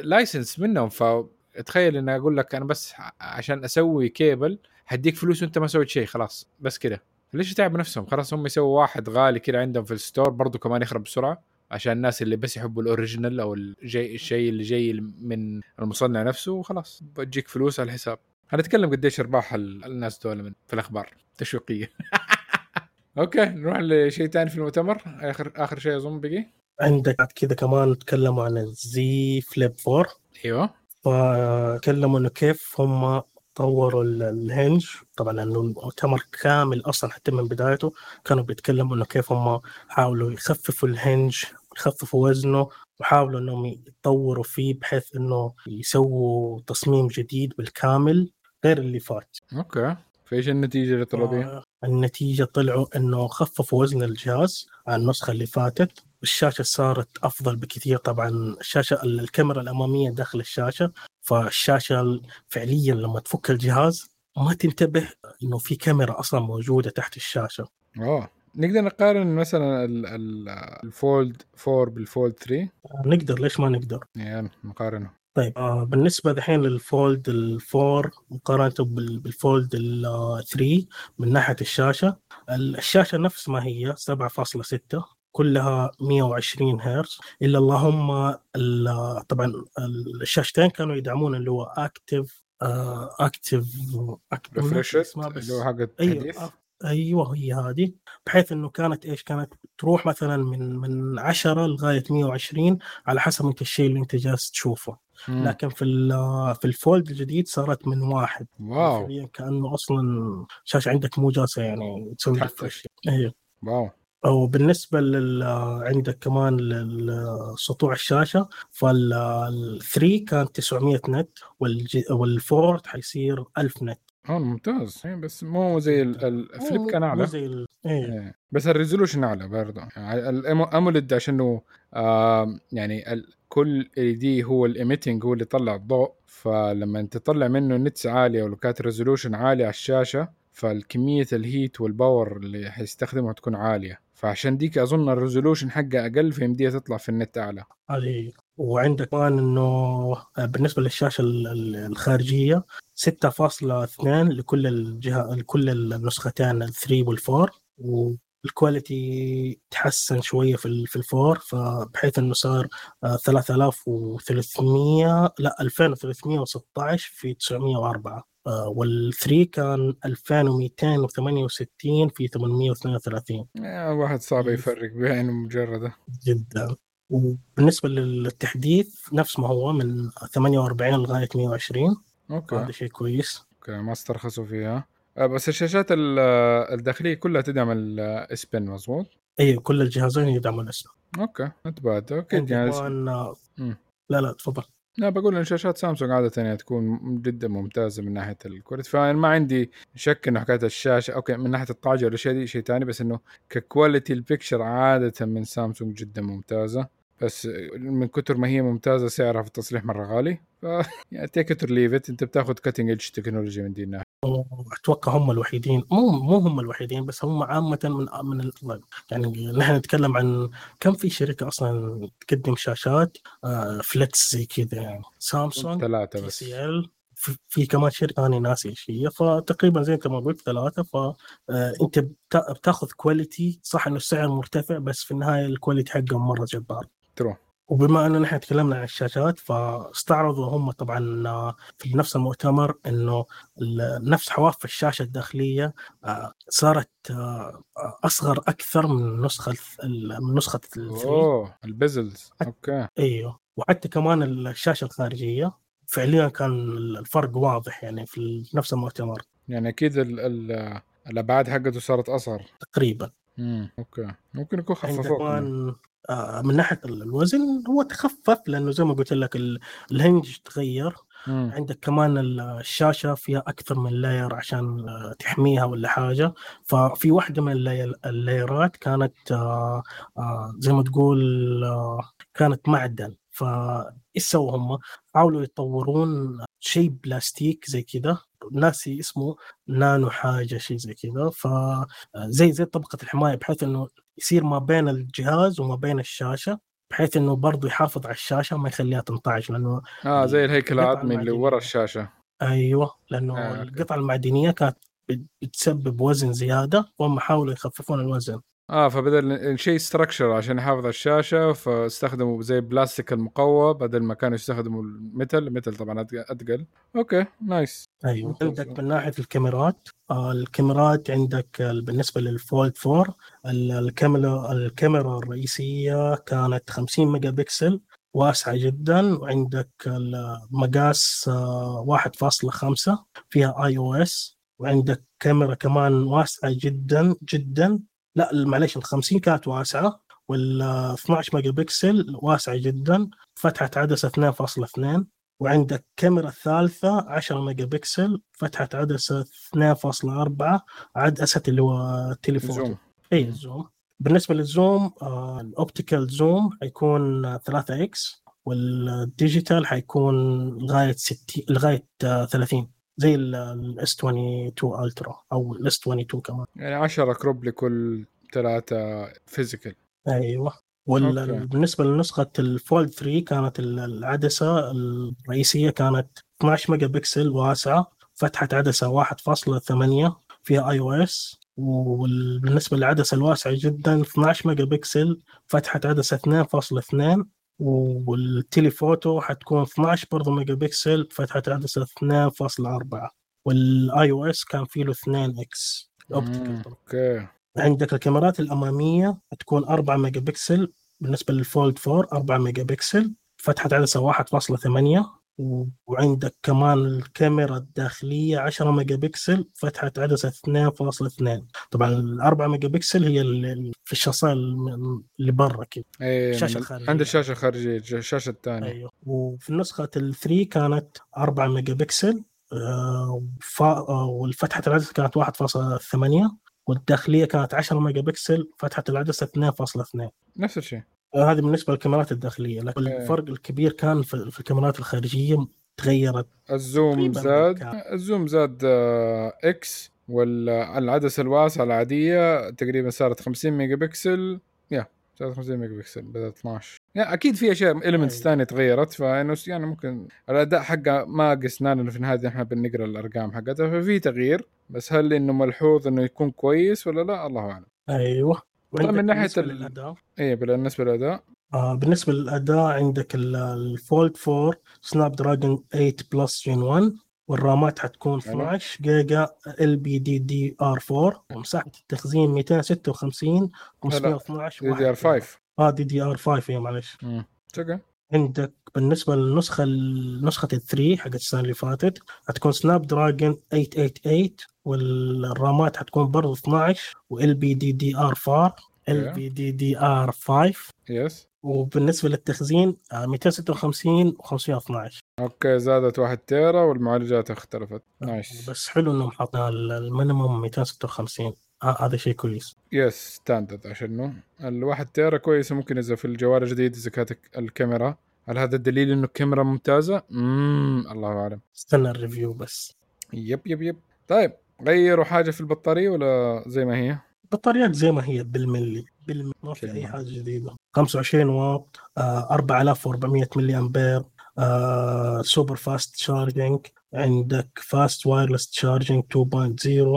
license منهم. فتخيل إني أقول لك أنا بس عشان أسوي كيبل حديك فلوس وانت ما سويت شيء خلاص. بس كده. ليش يتعبوا نفسهم؟ خلاص هم يسووا واحد غالي كده عندهم في ال store برضه كمان يخرب بسرعة عشان الناس اللي بس يحبوا ال original أو الجي الشيء اللي جاي من المصنع نفسه وخلاص. بتجيك فلوس على الحساب. هنتكلم قديش أرباح الناس دول من في الأخبار. تشويقية. okay نروح لشيء ثاني في المؤتمر. اخر آخر شيء أظن بقي. عندك كذا كمان تكلموا عن الزي فليب 4 أيوه. فتكلموا إنه كيف هم طوروا الهنج. طبعا لأنه المؤتمر كامل أصلا حتى من بدايته كانوا بيتكلموا إنه كيف هم حاولوا يخففوا الهنج يخففوا وزنه وحاولوا إنهم يطوروا فيه بحيث إنه يسووا تصميم جديد بالكامل غير اللي فات. أوكي. فإيش النتيجة اللي طلعوا بيها؟ النتيجة طلعوا إنه خففوا وزن الجهاز عن النسخة اللي فاتت. الشاشة صارت أفضل بكثير. طبعا الشاشة الكاميرا الأمامية داخل الشاشة فالشاشة فعليا لما تفك الجهاز ما تنتبه إنه في كاميرا أصلا موجودة تحت الشاشة. اوه نقدر نقارن مثلا ال- ال- ال Fold 4 بال Fold 3 نقدر ليش ما نقدر؟ يعني نقارنه. طيب آه بالنسبة دحين لل Fold ال four مقارنة بال- بال Fold ال 3 من ناحية الشاشة الشاشة نفس ما هي 7.6 كلها 120 هرتز إلا اللهم ال- طبعا الشاشتين كانوا يدعمون اللي هو active active refresh اللي هو حق أيوه أيوه هي هذه. بحيث إنه كانت إيش كانت تروح مثلا من من 10 لغاية 120 على حسب أنت الشيء اللي أنت جالس تشوفه. مم. لكن في في ال Fold الجديد صارت من واحد. wow. كأنه أصلا شاشة عندك مو جالسة يعني تسوي. refresh أيوه. wow. وبالنسبه لل عندك كمان لسطوع الشاشة فال 3 كان 900 nit والج- وال Fold حيصير 1000 nit. آه ممتاز. إيه، بس مو زي ال- ال- ال Flip كان مو أعلى. زي ال... إيه. إيه. بس ال resolution أعلى برضه. يعني ال AMOLED عشان إنه آه يعني ال- كل ال D هو ال emitting هو اللي يطلع الضوء. فلما أنت تطلع منه nits عالية ولو كانت resolution عالية على الشاشة فالكمية ال heat وال power اللي حيستخدمها تكون عالية. فعشان ديك أظن ال resolution حقها أقل فيمديها تطلع في ال nit أعلى. هذه وعندك كمان إنه بالنسبة للشاشة ال- ال- الخارجية 6.2 لكل الجهة لكل النسختين ال 3 وال 4 وال quality تحسن شوية في في ال four فبحيث إنه صار آه، 3300 لا 2316 في 904 وال 3 كان 2268 في 832 يعني واحد صعب إيه. يفرق بعينه مجرده جدا. وبالنسبة للتحديث نفس ما هو من 48 لغاية 120 okay. هذا شيء كويس. okay ما استرخصوا فيها. آه، بس الشاشات ال- الداخلية كلها تدعم ال S Pen مظبوط؟ اي كل الجهازين يدعموا ال S Pen okay but okay جهاز. آه،. لا لا تفضل. لا بقول إن شاشات سامسونج عادة يعني تكون جدا ممتازة من ناحية ال quality. فأنا ما عندي شك إنه حكاية الشاشة okay من ناحية الطاقه والاشياء دي شيء ثاني بس إنه ك quality ال picture عادة من سامسونج جدا ممتازة. بس من كتر ما هي ممتازة سعرها في التصليح مرة غالي. ف يعني take it leave it أنت بتاخذ cutting edge تكنولوجيا من دي الناحية. أتوقع هم الوحيدين مو مو هم الوحيدين بس هم عامة من من يعني نحن نتكلم عن كم في شركة أصلا تقدم شاشات آه، flex زي كذا يعني. سامسونج ثلاثة بس. CL في في كمان شركة أنا ناسي إيش هي. فتقريبا زي انت ما قلت ثلاثة. فانت بتاخذ quality صح إنه السعر مرتفع بس في النهاية ال quality حقهم مرة جبار. true. وبما انه نحن تكلمنا عن الشاشات فاستعرضوا هم طبعا آه، في نفس المؤتمر إنه نفس حواف الشاشة الداخلية آه، صارت آه، أصغر أكثر من نسخة من نسخة أوه ال bezels. okay. أيوه. وحتى كمان الشاشة الخارجية فعليا كان الفرق واضح يعني في نفس المؤتمر. يعني أكيد ال ال الأبعاد حقته صارت أصغر. تقريبا. امم okay. ممكن يكون عندك خففوه آه، من ناحية الوزن هو تخفف لأنه زي ما قلت لك ال- ال hinge تغير. مم. عندك كمان ال- الشاشة فيها أكثر من layer عشان آه، تحميها ولا حاجة. ففي واحدة من ال lay- اللايرات كانت آه، آه، زي ما تقول آه، كانت معدن. فايش سووا هم؟ حاولوا يطورون شيء بلاستيك زي كذا ناسي اسمه نانو حاجة شيء زي كذا فزي زي طبقة الحماية بحيث إنه يصير ما بين الجهاز وما بين الشاشة بحيث إنه برضه يحافظ على الشاشة ما يخليها تنطعج لأنه آه زي الهيكل العظمي اللي. ورا الشاشة أيوه لأنه آه،. القطعه المعدنية كانت بت- بتسبب وزن زيادة وهم حاولوا يخففون الوزن آه فبدل الشيء structure عشان يحافظ على الشاشة فاستخدموا زي بلاستيك المقوى بدل ما كانوا يستخدموا ال metal. ال metal طبعا اثقل okay nice. أيوه. عندك من ناحية الكاميرات آه الكاميرات عندك آه، بالنسبة لل Fold 4 ال- الكاميرا الكاميرا الرئيسية كانت 50 ميجا بكسل واسعة جدا. وعندك المقاس آه، 1.5 فيها OIS وعندك كاميرا كمان واسعة جدا جدا. لا معليش ال 50 كانت واسعة وال 12 ميجا بكسل واسعة جدا فتحة عدسه 2.2 وعندك كاميرا الثالثة 10 ميجا بكسل فتحة عدسة 2.4 عدسة اللي هو ال telephoto zoom إي ال zoom. بالنسبة لل zoom آه ال optical zoom حيكون 3 x وال digital حيكون لغاية 60 لغاية آه 30 زي ال S 22 Ultra أو ال S 22 كمان. يعني 10 crop لكل ثلاثة physical أيوه. وبالنسبه لنسخة ال Fold 3 كانت ال- العدسة الرئيسية كانت 12 ميجا بكسل واسعة فتحه عدسة 1.8 فيها OIS وبالنسبه للعدسة الواسعة جدا 12 ميجا بكسل فتحه عدسه 2.2 وال telephoto حتكون 12 برضه ميجا بكسل فتحه عدسه 2.4 وال OIS كان فيه له 2 x optical okay. عندك الكاميرات الأمامية تكون 4 ميجا بكسل بالنسبة لل Fold 4 4 ميجا بكسل فتحة عدسة 1.8 و- وعندك كمان الكاميرا الداخلية 10 ميجا بكسل فتحة عدسة 2.2 طبعا ال 4 ميجا بكسل هي في الشاشة اللي برا كده اي الشاشة الخارجية. عند الشاشة الخارجية الشاشة الثانية. أيوه. وفي النسخة ال 3 كانت 4 ميجا بكسل آه، آه، والفتحة العدسة كانت 1.8 والداخلية كانت 10 ميجا بكسل فتحة العدسة 2.2 نفس الشيء. هذه بالنسبة للكاميرات الداخلية لكن إيه. الفرق الكبير كان في الكاميرات الخارجية تغيرت. ال zoom زاد. ال zoom زاد آه، x والعدسة الواسعة العادية تقريبا صارت 50 ميجا بكسل يا صارت 50 ميجا بكسل بدل 12 يا أكيد في أشياء elements أيوة. ثانية تغيرت فإنه يعني ممكن الأداء حقه ما قسناه لأنه في النهاية إحنا بنقرأ الأرقام حقتها ففي تغيير. بس هل إنه ملحوظ إنه يكون كويس ولا لا؟ الله أعلم. أيوه. من وعندك ناحية بالنسبة ال- للأداء؟ اي بالنسبة للأداء؟ آه بالنسبة للأداء عندك ال- ال Fold 4 Snapdragon 8 Plus Gen 1 وال RAMات حتكون حلو. 12 جيجا ال بي دي دي آر 4 ومساحة التخزين 256 512 DDR 5 آه DDR 5 يا معلش okay. عندك بالنسبة للنسخة نسخة ال three حقت السنة اللي فاتت حتكون Snapdragon 888 وال RAMات حتكون برضه 12 وال بي دي دي ار 4 ال بي دي دي ار 5 يس وبالنسبة للتخزين آه، 256 و512 okay زادت 1 تيرا والمعالجات اختلفت. nice بس حلو إنهم حاطين ال minimum 256 آه هذا شيء كويس. yes standard عشانه الواحد تيرا كويسه ممكن إذا في الجوال الجديد إذا كانت الكاميرا هل هذا الدليل إنه الكاميرا ممتازة؟ امم الله أعلم استنى ال review بس yep yep yep طيب غيروا حاجة في البطارية ولا زي ما هي؟ بطاريات زي ما هي بالملي بالملي ما في. أي حاجة جديدة 25 واط آه 4400 ملي أمبير آه super fast charging عندك fast wireless charging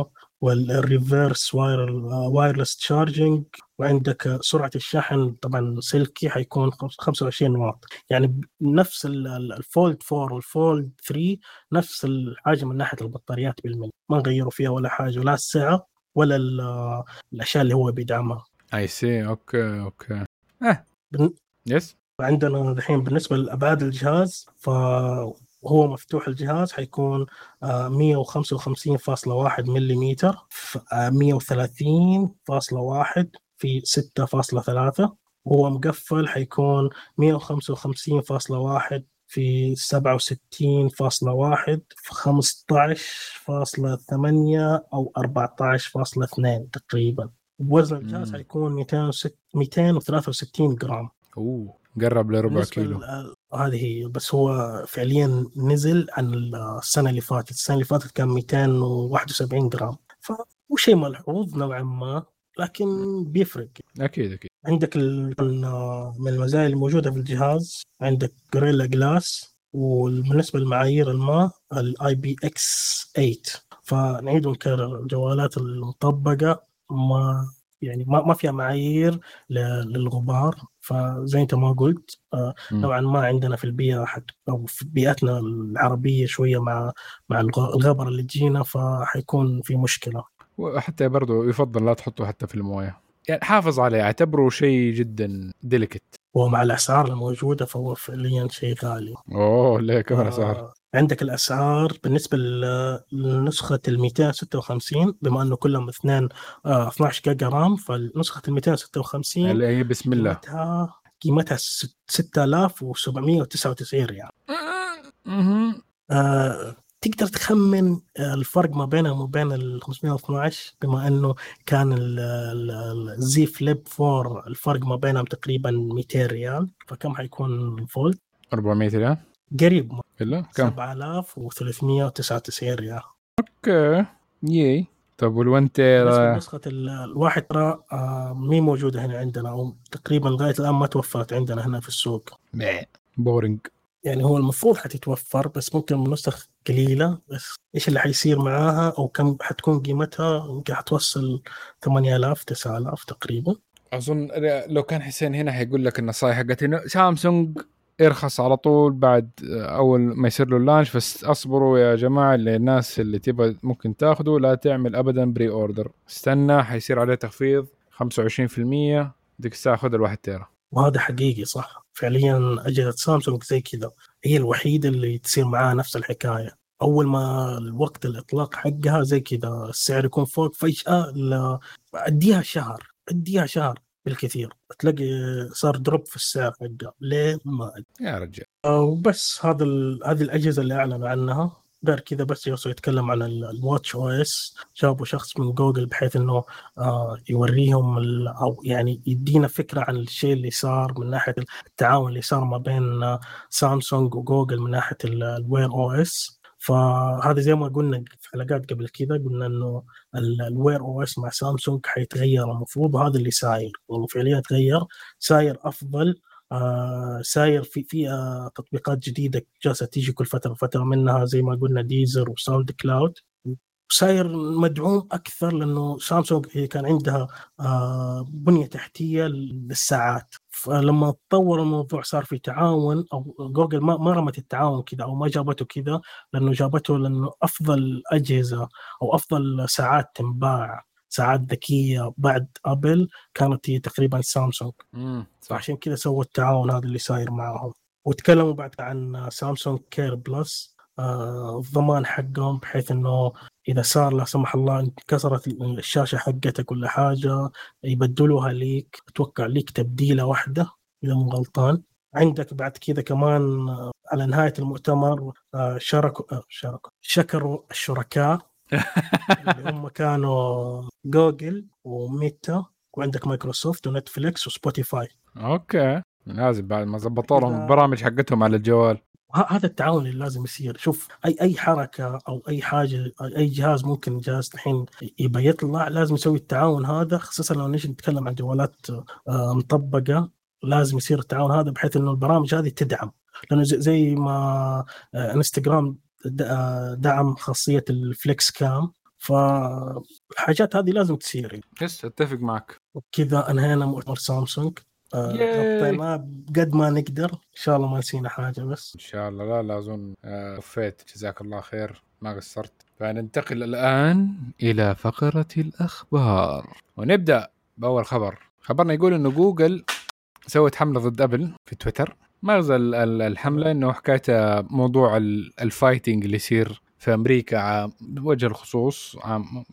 2.0 وال reverse wire wireless charging وعندك سرعة الشحن طبعا سلكي حيكون خمس- 25 واط. يعني نفس ال- ال- ال Fold 4 وال Fold 3 نفس الحاجة من ناحية البطاريات بالملي. ما غيروا فيها ولا حاجة ولا السعة ولا ال- الأشياء اللي هو بيدعمها. I see okay okay. آه. yes عندنا الحين بالنسبة لأبعاد الجهاز فهو مفتوح الجهاز حيكون آه، 155.1 ملم في آه، 130.1 في 6.3 وهو مقفل حيكون 155.1 في 67.1 في 15.8 أو 14.2 تقريبا. وزن الجهاز. حيكون 206 263 جرام. أوه قرب لربع كيلو. هذه هي بس هو فعليا نزل عن السنة اللي فاتت. السنة اللي فاتت كان 271 جرام. فهو شيء ملحوظ نوعا ما. لكن بيفرق. أكيد أكيد. عندك من المزايا الموجودة في الجهاز عندك Gorilla Glass وبالنسبة للمعايير الماء ال IPX 8 فنعيد ونكرر الجوالات المطبقة ما يعني ما ما فيها معايير للغبار. فزي انت ما قلت آه، مم. نوعا ما عندنا في البيئة حت أو في بيئتنا العربية شوية مع مع الغ- الغبر اللي تجينا فحيكون في مشكلة. وحتى برضو يفضل لا تحطه حتى في المويه. يعني حافظ عليه اعتبره شيء جدا delicate ومع الأسعار الموجودة فهو فعليا شيء غالي. أوه ليه كمان آه، اسعار عندك الأسعار بالنسبة لنسخة ال 256 بما إنه كلهم اثنين آه 12 جيجا RAM فالنسخه ال 256 اللي هي بسم الله. قيمتها قيمتها ست- 6799 ريال. آه تقدر تخمن الفرق ما بينها وما بين ال 512 بما أنه كان ال Z Flip 4 الفرق ما بينهم تقريبا 200 ريال فكم حيكون ال Fold؟ 400 ريال. قريب. إلا؟ كم؟ 7399 ريال. okay. يي طب وال 1 تيرا نسخة الواحد ترى آه مي موجودة هنا عندنا أو تقريبا لغاية الآن ما توفرت عندنا هنا في السوق. boring يعني هو المفروض حتتوفر بس ممكن نسخ قليلة بس إيش اللي حيصير معاها أو كم حتكون قيمتها؟ يمكن حتوصل 8000 9000 تقريبا. أظن لو كان حسين هنا حيقول لك النصائح حقت سامسونج يرخص على طول بعد أول ما يصير له ال launch بس أصبروا يا جماعة للناس اللي تبغى ممكن تاخذه لا تعمل ابدا pre-order استنى حيصير عليه تخفيض 25% ديك الساعة خذ الواحد تيرا. وهذا حقيقي صح. فعليا أجهزة سامسونج زي كذا. هي الوحيدة اللي تصير معاها نفس الحكاية. أول ما الوقت الإطلاق حقها زي كذا السعر يكون فوق فجأة أديها شهر أديها شهر بالكثير. تلاقي صار drop في السعر حقها ليه ما أدري. يا رجال. وبس هذا هذه الأجهزة اللي اعلنوا عنها. غير كذا بس يوصل يتكلم عن ال watch OS جابوا شخص من جوجل بحيث إنه آه يوريهم أو يعني يدينا فكرة عن الشيء اللي صار من ناحية التعاون اللي صار ما بين سامسونج وجوجل من ناحية ال Wear OS فهذا زي ما قلنا في حلقات قبل كذا قلنا إنه ال Wear OS مع سامسونج حيتغير المفروض وهذا اللي ساير وفعليا تغير. ساير أفضل آه ساير في في آه تطبيقات جديدة جالسة تيجي كل فترة فتره منها زي ما قلنا Deezer و SoundCloud ساير مدعوم أكثر لأنه سامسونج هي كان عندها آه بنية تحتية للساعات. فلما تطور الموضوع صار في تعاون أو جوجل ما ما رمت التعاون كذا أو ما جابته كذا لأنه جابته لأنه أفضل أجهزة أو أفضل ساعات تنباع. ساعات ذكية بعد أبل كانت هي تقريبا سامسونج. فعشان كذا سووا التعاون هذا اللي صاير معهم وتكلموا بعد عن سامسونج Care Plus آه الضمان حقهم بحيث إنه إذا صار لا سمح الله انكسرت الشاشة حقتك ولا حاجة يبدلوها ليك. أتوقع ليك تبديلة واحدة إذا مو غلطان. عندك بعد كذا كمان آه، على نهاية المؤتمر آه، شاركوا شاركوا شكروا الشركاء. هم كانوا جوجل وميتا وعندك مايكروسوفت ونتفليكس وسبوتيفاي okay. لازم بعد ما ظبطوا لهم البرامج حقتهم على الجوال. هذا التعاون اللي لازم يصير. شوف أي أي حركة أو أي حاجة أي جهاز ممكن جهاز الحين يبى يطلع لازم يسوي التعاون هذا خصوصا لو نيجي نتكلم عن جوالات آه، مطبقة لازم يصير التعاون هذا بحيث إنه البرامج هذه تدعم. لأنه زي ما آه، انستغرام دعم خاصية ال Flex Cam. فالحاجات هذه لازم تصير. yes أتفق معك. وبكذا أنهينا مؤتمر سامسونج. غطيناه. قد ما نقدر. إن شاء الله ما نسينا حاجة بس. إن شاء الله. لا لا اظن وفيت. جزاك الله خير. ما قصرت. فننتقل الآن إلى فقرة الأخبار. ونبدأ بأول خبر. خبرنا يقول إنه جوجل سوت حملة ضد أبل في تويتر. مغزى الحملة إنه حكايه موضوع ال fighting اللي يصير في أمريكا بوجه الخصوص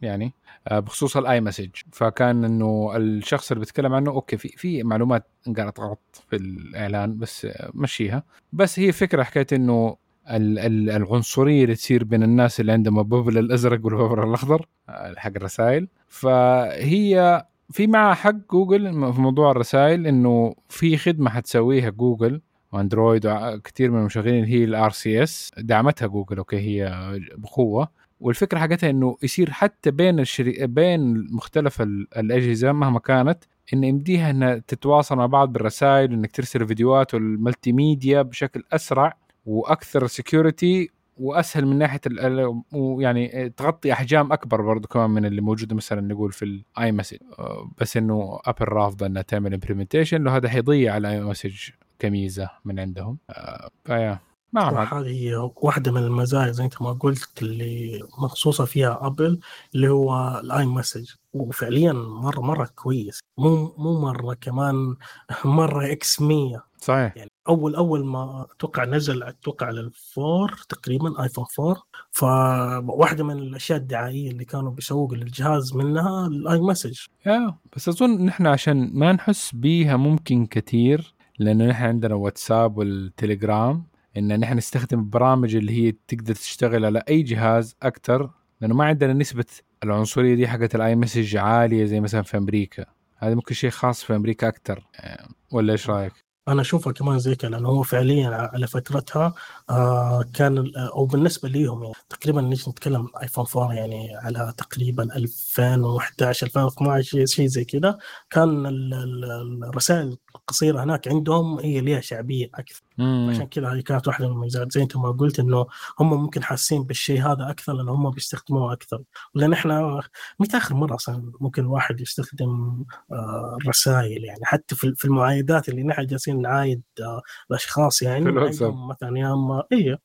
يعني آه، بخصوص ال iMessage فكان إنه الشخص اللي بيتكلم عنه okay في في معلومات انقالت غلط في الإعلان بس مشيها. بس هي فكرة حكايه إنه العنصرية اللي تصير بين الناس اللي عندهم ال bubble الأزرق وال bubble الأخضر آه، حق الرسائل. فهي في معها حق جوجل في موضوع الرسائل إنه في خدمة حتسويها جوجل وأندرويد وكثير من المشغلين هي ال RCS دعمتها جوجل okay هي بقوة. والفكرة حقتها إنه يصير حتى بين الشري... بين مختلف الأجهزة مهما كانت إن يمديها إنها تتواصل مع بعض بالرسائل إنك ترسل فيديوهات وال multimedia بشكل أسرع وأكثر security وأسهل من ناحية ويعني تغطي أحجام أكبر برضو كمان من اللي موجودة مثلا نقول في ال iMessage بس إنه ابل رافضة إنها تعمل implementation لو هذا حيضيع على ال iMessage كميزة من عندهم. آه، فيا نعم هذه واحدة من المزايا زي انت ما قلت اللي مخصوصة فيها أبل اللي هو ال iMessage. وفعليا مرة مرة كويس. مو مو مرة كمان مرة x 100 صحيح. يعني أول أول ما أتوقع نزل أتوقع على الفور تقريبا آيفون 4 فواحدة من الأشياء الدعائية اللي كانوا بيسوقوا للجهاز منها ال iMessage. yeah بس أظن نحن عشان ما نحس بيها ممكن كثير. لأنه نحن عندنا واتساب والتليجرام إن نحن نستخدم البرامج اللي هي تقدر تشتغل على أي جهاز أكثر لأنه ما عندنا نسبة العنصرية دي حقت ال iMessage عاليه زي مثلا في أمريكا هذا ممكن شيء خاص في أمريكا أكثر ولا إيش رأيك؟ أنا أشوفها كمان زي كذا لأنه هو فعليا على فترتها آه كان أو بالنسبة ليهم يعني تقريبا نيجي نتكلم ايفون 4 يعني على تقريبا 2011 2012 شيء زي كذا كان الرسائل القصيرة هناك عندهم هي ليها شعبية أكثر. مم. عشان كذا هذه كانت واحدة من المميزات. زي انت ما قلت إنه هم ممكن حاسين بالشيء هذا أكثر لأنه هم بيستخدموه أكثر. لأن إحنا متى آخر مرة أصلا ممكن الواحد يستخدم آه الرسائل يعني. حتى في المعايدات اللي نحن جالسين نعايد آه الأشخاص يعني. مثلا يا أما اي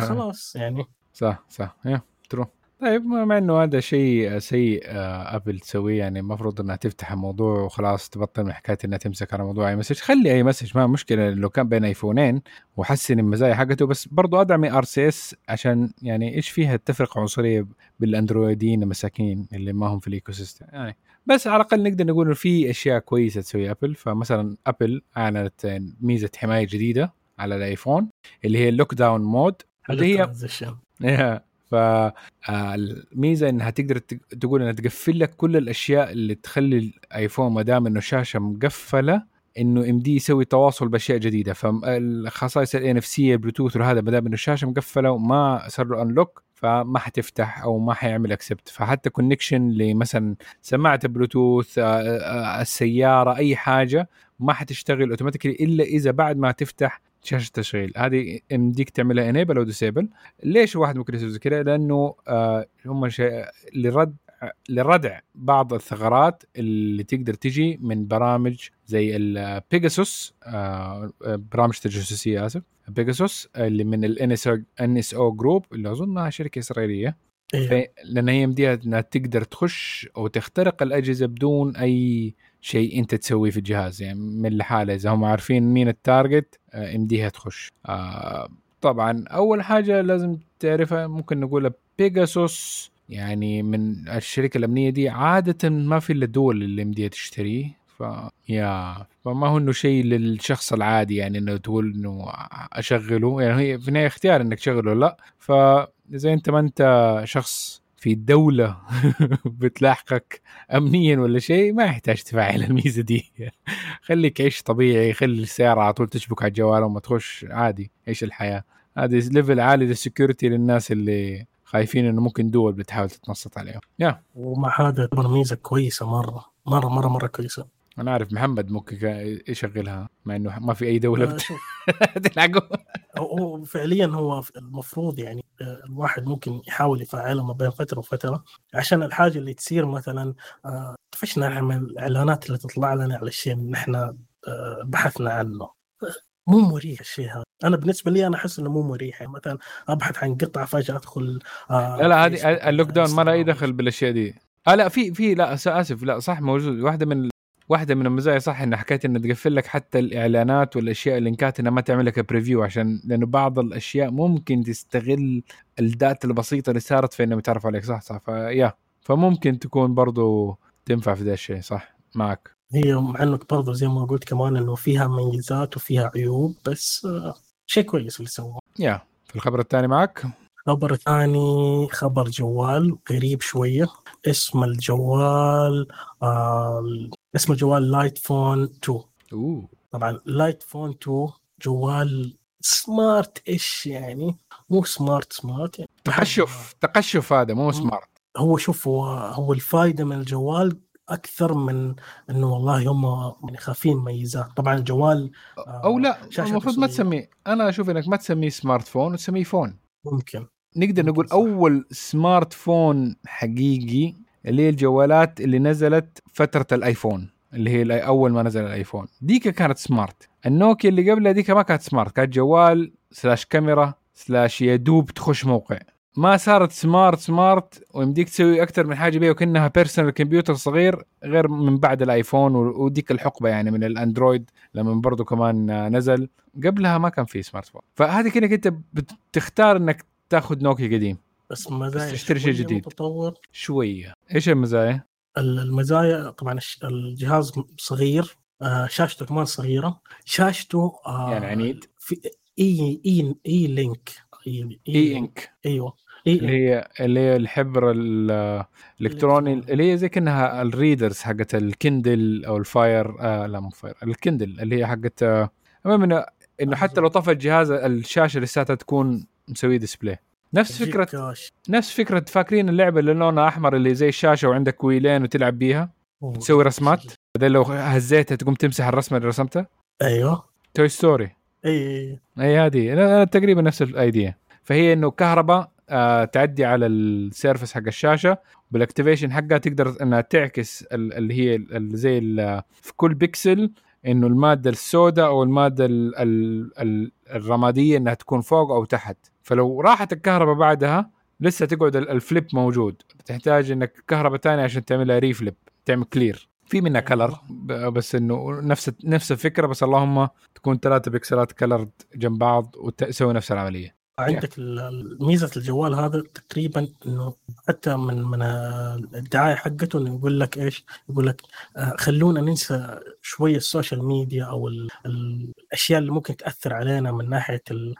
خلاص يعني. صح صح. yeah true. طيب مع إنه هذا شيء سيء آه، أبل تسويه يعني المفروض إنها تفتح الموضوع وخلاص تبطل من حكاية إنها تمسك على موضوع iMessage خلي iMessage ما مشكلة لو كان بين ايفونين وحسن المزايا حقته بس برضو ادعمي RCS عشان يعني إيش فيها تفرق عنصرية بالأندرويديين المساكين اللي ما هم في ال ecosystem يعني بس على الأقل نقدر نقول إنه في أشياء كويسة تسوي ابل فمثلا ابل أعلنت ميزة حماية جديدة على الآيفون اللي هي ال lockdown mode اللي هي فالميزه آه، إنها تقدر تقول إنها تقفل لك كل الأشياء اللي تخلي الآيفون ما دام إنه شاشة مقفلة إنه ما دي يسوي تواصل بأشياء جديدة. فالخصائص ال NFC Bluetooth وهذا ما دام إنه الشاشه مقفلة وما صار له unlock فما حتفتح أو ما حيعمل accept فحتى connection لمثلا سماعة بلوتوث آه، آه، السيارة أي حاجة ما حتشتغل automatically إلا إذا بعد ما تفتح شاشه تشغيل هذه يمديك تعملها enable أو disable ليش الواحد ممكن يسوي زي كذا؟ لأنه آه هم شيء لرد لردع بعض الثغرات اللي تقدر تجي من برامج زي البيجاسوس آه برامج تجسسية آسف. بيجاسوس اللي من ال NSO Group اللي اظنها شركة إسرائيلية. إيه. لأن هي يمديها إنها تقدر تخش أو تخترق الأجهزة بدون أي شيء أنت تسويه في الجهاز. يعني من لحاله إذا هم عارفين مين ال target آه، يمديها تخش آه طبعا أول حاجة لازم تعرفها ممكن نقول بيجاسوس يعني من الشركة الأمنية دي عادة ما في إلا الدول اللي يمديها تشتريه ف يا فما هو إنه شيء للشخص العادي يعني إنه تقول إنه أشغله. يعني هي في النهاية اختيار إنك تشغله لا. فاذا أنت ما أنت شخص في دولة بتلاحقك أمنيا ولا شيء ما يحتاج تفعل الميزة دي. خليك عيش طبيعي خلي السيارة على طول تشبك على الجوال وما تخش. عادي عيش الحياة. هذا level عالي لل security للناس اللي خايفين إنه ممكن دول بتحاول تتنصت عليهم. yeah. ومع هذا تعتبر ميزة كويسة مرة مرة مرة مرة كويسة. أنا عارف محمد ممكن يشغلها مع إنه ما في أي دولة تلحقه هو فعليا هو المفروض يعني آه، الواحد ممكن يحاول يفعلها ما بين فترة وفترة عشان الحاجة اللي تصير مثلا طفشنا آه، من الإعلانات اللي تطلع لنا على الشيء اللي نحن آه، بحثنا عنه. مو مريح الشيء هذا. أنا بالنسبة لي أنا أحس إنه مو مريح يعني مثلا أبحث عن قطعة فجأة أدخل لا لا هذه ال lockdown ما له اي دخل بالأشياء دي. آه لا في في لا آسف لا صح موجود. واحدة من واحدة من المزايا صح إن حكايه إنه تقفل لك حتى الإعلانات والأشياء ال link ات انها ما تعمل لك preview عشان لأنه بعض الأشياء ممكن تستغل ال data البسيطة اللي صارت في إنهم يتعرفوا عليك صح صح. فيا فممكن تكون برضو تنفع في ذا الشيء صح معك. هي مع انه برضه زي ما قلت كمان إنه فيها ميزات وفيها عيوب بس آه، شيء كويس اللي سووه. yeah. في الخبر الثاني معك؟ خبر ثاني خبر جوال غريب شوية. اسم الجوال آه اسم الجوال Light Phone 2 أوه. طبعا Light Phone 2 جوال smart إيش يعني مو smart smart يعني. تقشف تقشف هذا مو smart هو شوف هو هو الفائده من الجوال أكثر من إنه والله هم يعني خافسين ميزات طبعا الجوال آه أو لا المفروض ما تسميه أنا أشوف إنك ما تسميه smartphone وتسميه phone ممكن. نقدر نقول صح. أول smartphone حقيقي اللي هي الجوالات اللي نزلت فترة الآيفون اللي هي أول ما نزل الآيفون. ديك كانت smart النوكيا اللي قبلها ديك ما كانت smart كانت جوال slash كاميرا slash يدوب تخش موقع. ما صارت smart smart ويمديك تسوي أكثر من حاجة بيها وكأنها personal computer صغير غير من بعد الآيفون وديك الحقبة يعني من الأندرويد لما برضه كمان نزل. قبلها ما كان في smartphone فهذه كأنك أنت بتختار إنك تاخذ نوكيا قديم. بس مزايا تشتري شيء جديد. متطور. شوية. إيش المزايا؟ المزايا طبعا الجهاز صغير آه، شاشته كمان صغيرة. شاشته آه، يعني E Ink؟ في اي اي اي E Ink اي, E Ink أيوه. اي اللي هي اللي هي الحبر ال- الإلكتروني. اللي هي زي كأنها ال readers حقت ال Kindle أو ال Fire آه لا مو Fire ال Kindle اللي هي حقت آه، المهم انه حتى لو طفى الجهاز الشاشة لساتها تكون مسوي display نفس فكره. نفس فكرة فاكرين اللعبة اللي لونها أحمر اللي زي الشاشة وعندك ويلين وتلعب بيها. تسوي رسمات؟ بعدين لو هزيتها تقوم تمسح الرسمة اللي رسمتها؟ أيوه. Toy Story. إي إي هذه. أنا- أنا تقريبا نفس ال idea. فهي إنه كهرباء آه تعدي على ال surface حق الشاشة بال activation حقها تقدر إنها تعكس ال- اللي هي ال- اللي زي في كل بيكسل إنه المادة السوداء أو المادة ال ال ال الرمادية إنها تكون فوق أو تحت. فلو راحت الكهرباء بعدها لسه تقعد ال- ال flip موجود. تحتاج إنك كهرباء ثانية عشان تعملها reflip تعمل clear في منها color بس إنه نفس نفس الفكرة بس اللهم تكون ثلاثة بكسلات colored جنب بعض وتسوي نفس العملية. عندك ميزة الجوال هذا تقريبا إنه حتى من من الدعاية حقته إنه يقول لك إيش؟ يقول لك آه، خلونا ننسى شوية ال social media أو ال- ال- الأشياء اللي ممكن تأثر علينا من ناحية ال-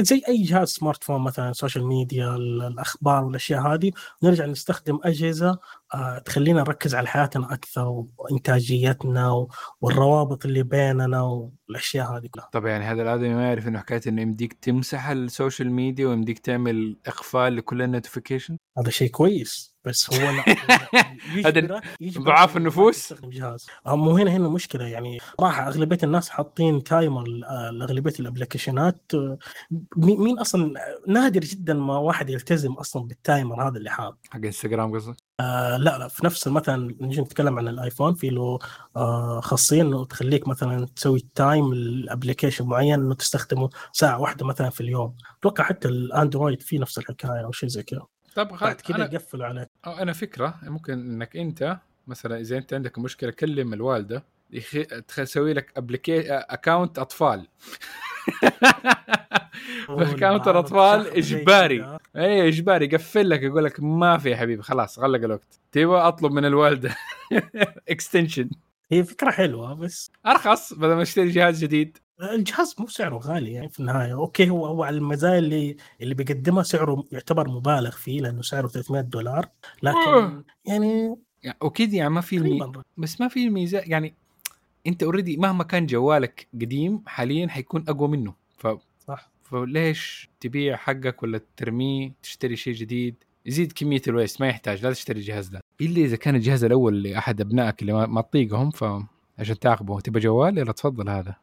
زي أي جهاز smartphone مثلا ال social media ال- الأخبار والأشياء هذه نرجع نستخدم أجهزة آه، تخلينا نركز على حياتنا أكثر وإنتاجيتنا والروابط اللي بيننا والأشياء هذه كلها. طب يعني هذا الآدمي ما يعرف إنه حكاية إنه يمديك تمسح ال social media ويمديك تعمل إقفال لكل ال notification هذا شيء كويس. بس هو لا هذا ضعاف النفوس؟ جهاز. آه، مو هنا هنا المشكلة يعني. راح أغلبية الناس حاطين timer آه، لأغلبية ال application ات. مين أصلا؟ نادر جدا ما واحد يلتزم أصلا بال timer هذا اللي حاط. حق إنستغرام قصدك؟ آه لا لا في نفس مثلا نجي نتكلم عن الآيفون. في له آه خاصية إنه تخليك مثلا تسوي time ل application معين إنه تستخدمه ساعة واحدة مثلا في اليوم. أتوقع حتى الأندرويد في نفس الحكاية أو شيء زي كذا. طب خل... بعد كذا أنا يقفلوا عليك أو أنا فكرة ممكن إنك أنت مثلا إذا أنت عندك مشكلة كلم الوالدة يخ... تسوي لك ابل كي account أطفال. account الأطفال إجباري. اي إجباري يقفل لك يقول لك ما في يا حبيبي خلاص غلق الوقت. تبغى أطلب من الوالدة. extension هي فكرة حلوة بس. أرخص بدل ما اشتري جهاز جديد. الجهاز مو سعره غالي يعني في النهاية. okay هو هو على المزايا اللي اللي بيقدمها سعره يعتبر مبالغ فيه لأنه سعره 300 دولار. لكن أوه. يعني واكيد يعني ما في المي... بس ما في الميزه يعني أنت already مهما كان جوالك قديم حاليا حيكون أقوى منه. ف صح. فليش تبيع حقك ولا ترميه تشتري شيء جديد؟ يزيد كمية ال waste ما يحتاج لا تشتري الجهاز ده. إلا إذا كان الجهاز الأول لأحد أبنائك اللي ما, ما تطيقهم ف عشان تعاقبه تبى جوال؟ يلا تفضل هذا.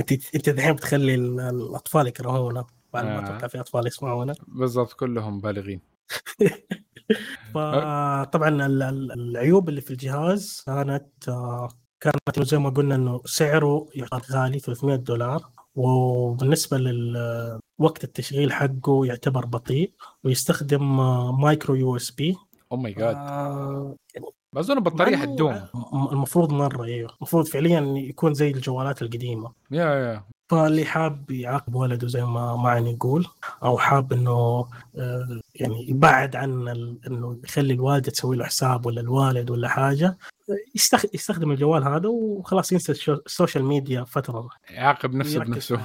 أنت أنت دحين بتخلي ال- الأطفال يكرهونا بعد ما آه. أتوقع في أطفال يسمعونا بالضبط كلهم بالغين. فطبعا ال- ال- العيوب اللي في الجهاز كانت آه، كانت زي ما قلنا إنه سعره يعتبر غالي 300 دولار. وبالنسبة لوقت التشغيل حقه يعتبر بطيء. ويستخدم آه، micro USB. أو ماي جاد آه، اظن البطاريه حتدوم المفروض مرة أيوه. المفروض فعليا يكون زي الجوالات القديمة. yeah yeah. فاللي حاب يعاقب ولده زي ما معن يقول أو حاب إنه آه، يعني يبعد عن ال- إنه يخلي الوالدة تسوي له حساب ولا الوالد ولا حاجة يستخ- يستخدم الجوال هذا وخلاص ينسى الشو- ال social media فترة. يعاقب نفسه بنفسه.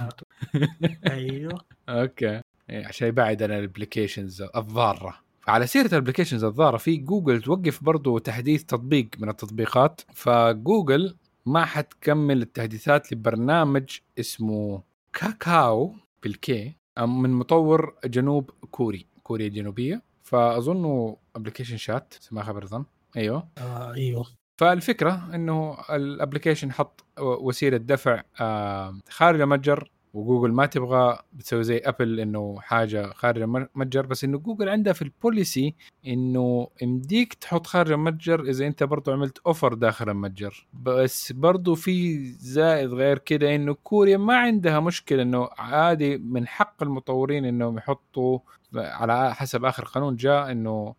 أيوه. okay. إيه، عشان يبعد عن ال applications الضارة. على سيرة ال applications الضاره في جوجل توقف برضو تحديث تطبيق من التطبيقات فجوجل ما حتكمل التحديثات لبرنامج اسمه كاكاو بالكي من مطور جنوب كوري كوريا الجنوبية. فاظنه application chat ما خبر ظن أيوه. آه أيوه. فالفكرة إنه ال application حط وسيلة دفع آه، خارج المتجر وجوجل ما تبغى بتسوي زي ابل إنه حاجة خارج المتجر بس إنه جوجل عندها في ال policy إنه يمديك تحط خارج المتجر إذا أنت برضو عملت offer داخل المتجر. بس برضو في زائد غير كده إنه كوريا ما عندها مشكلة إنه عادي من حق المطورين إنهم يحطوا على حسب آخر قانون جاء إنه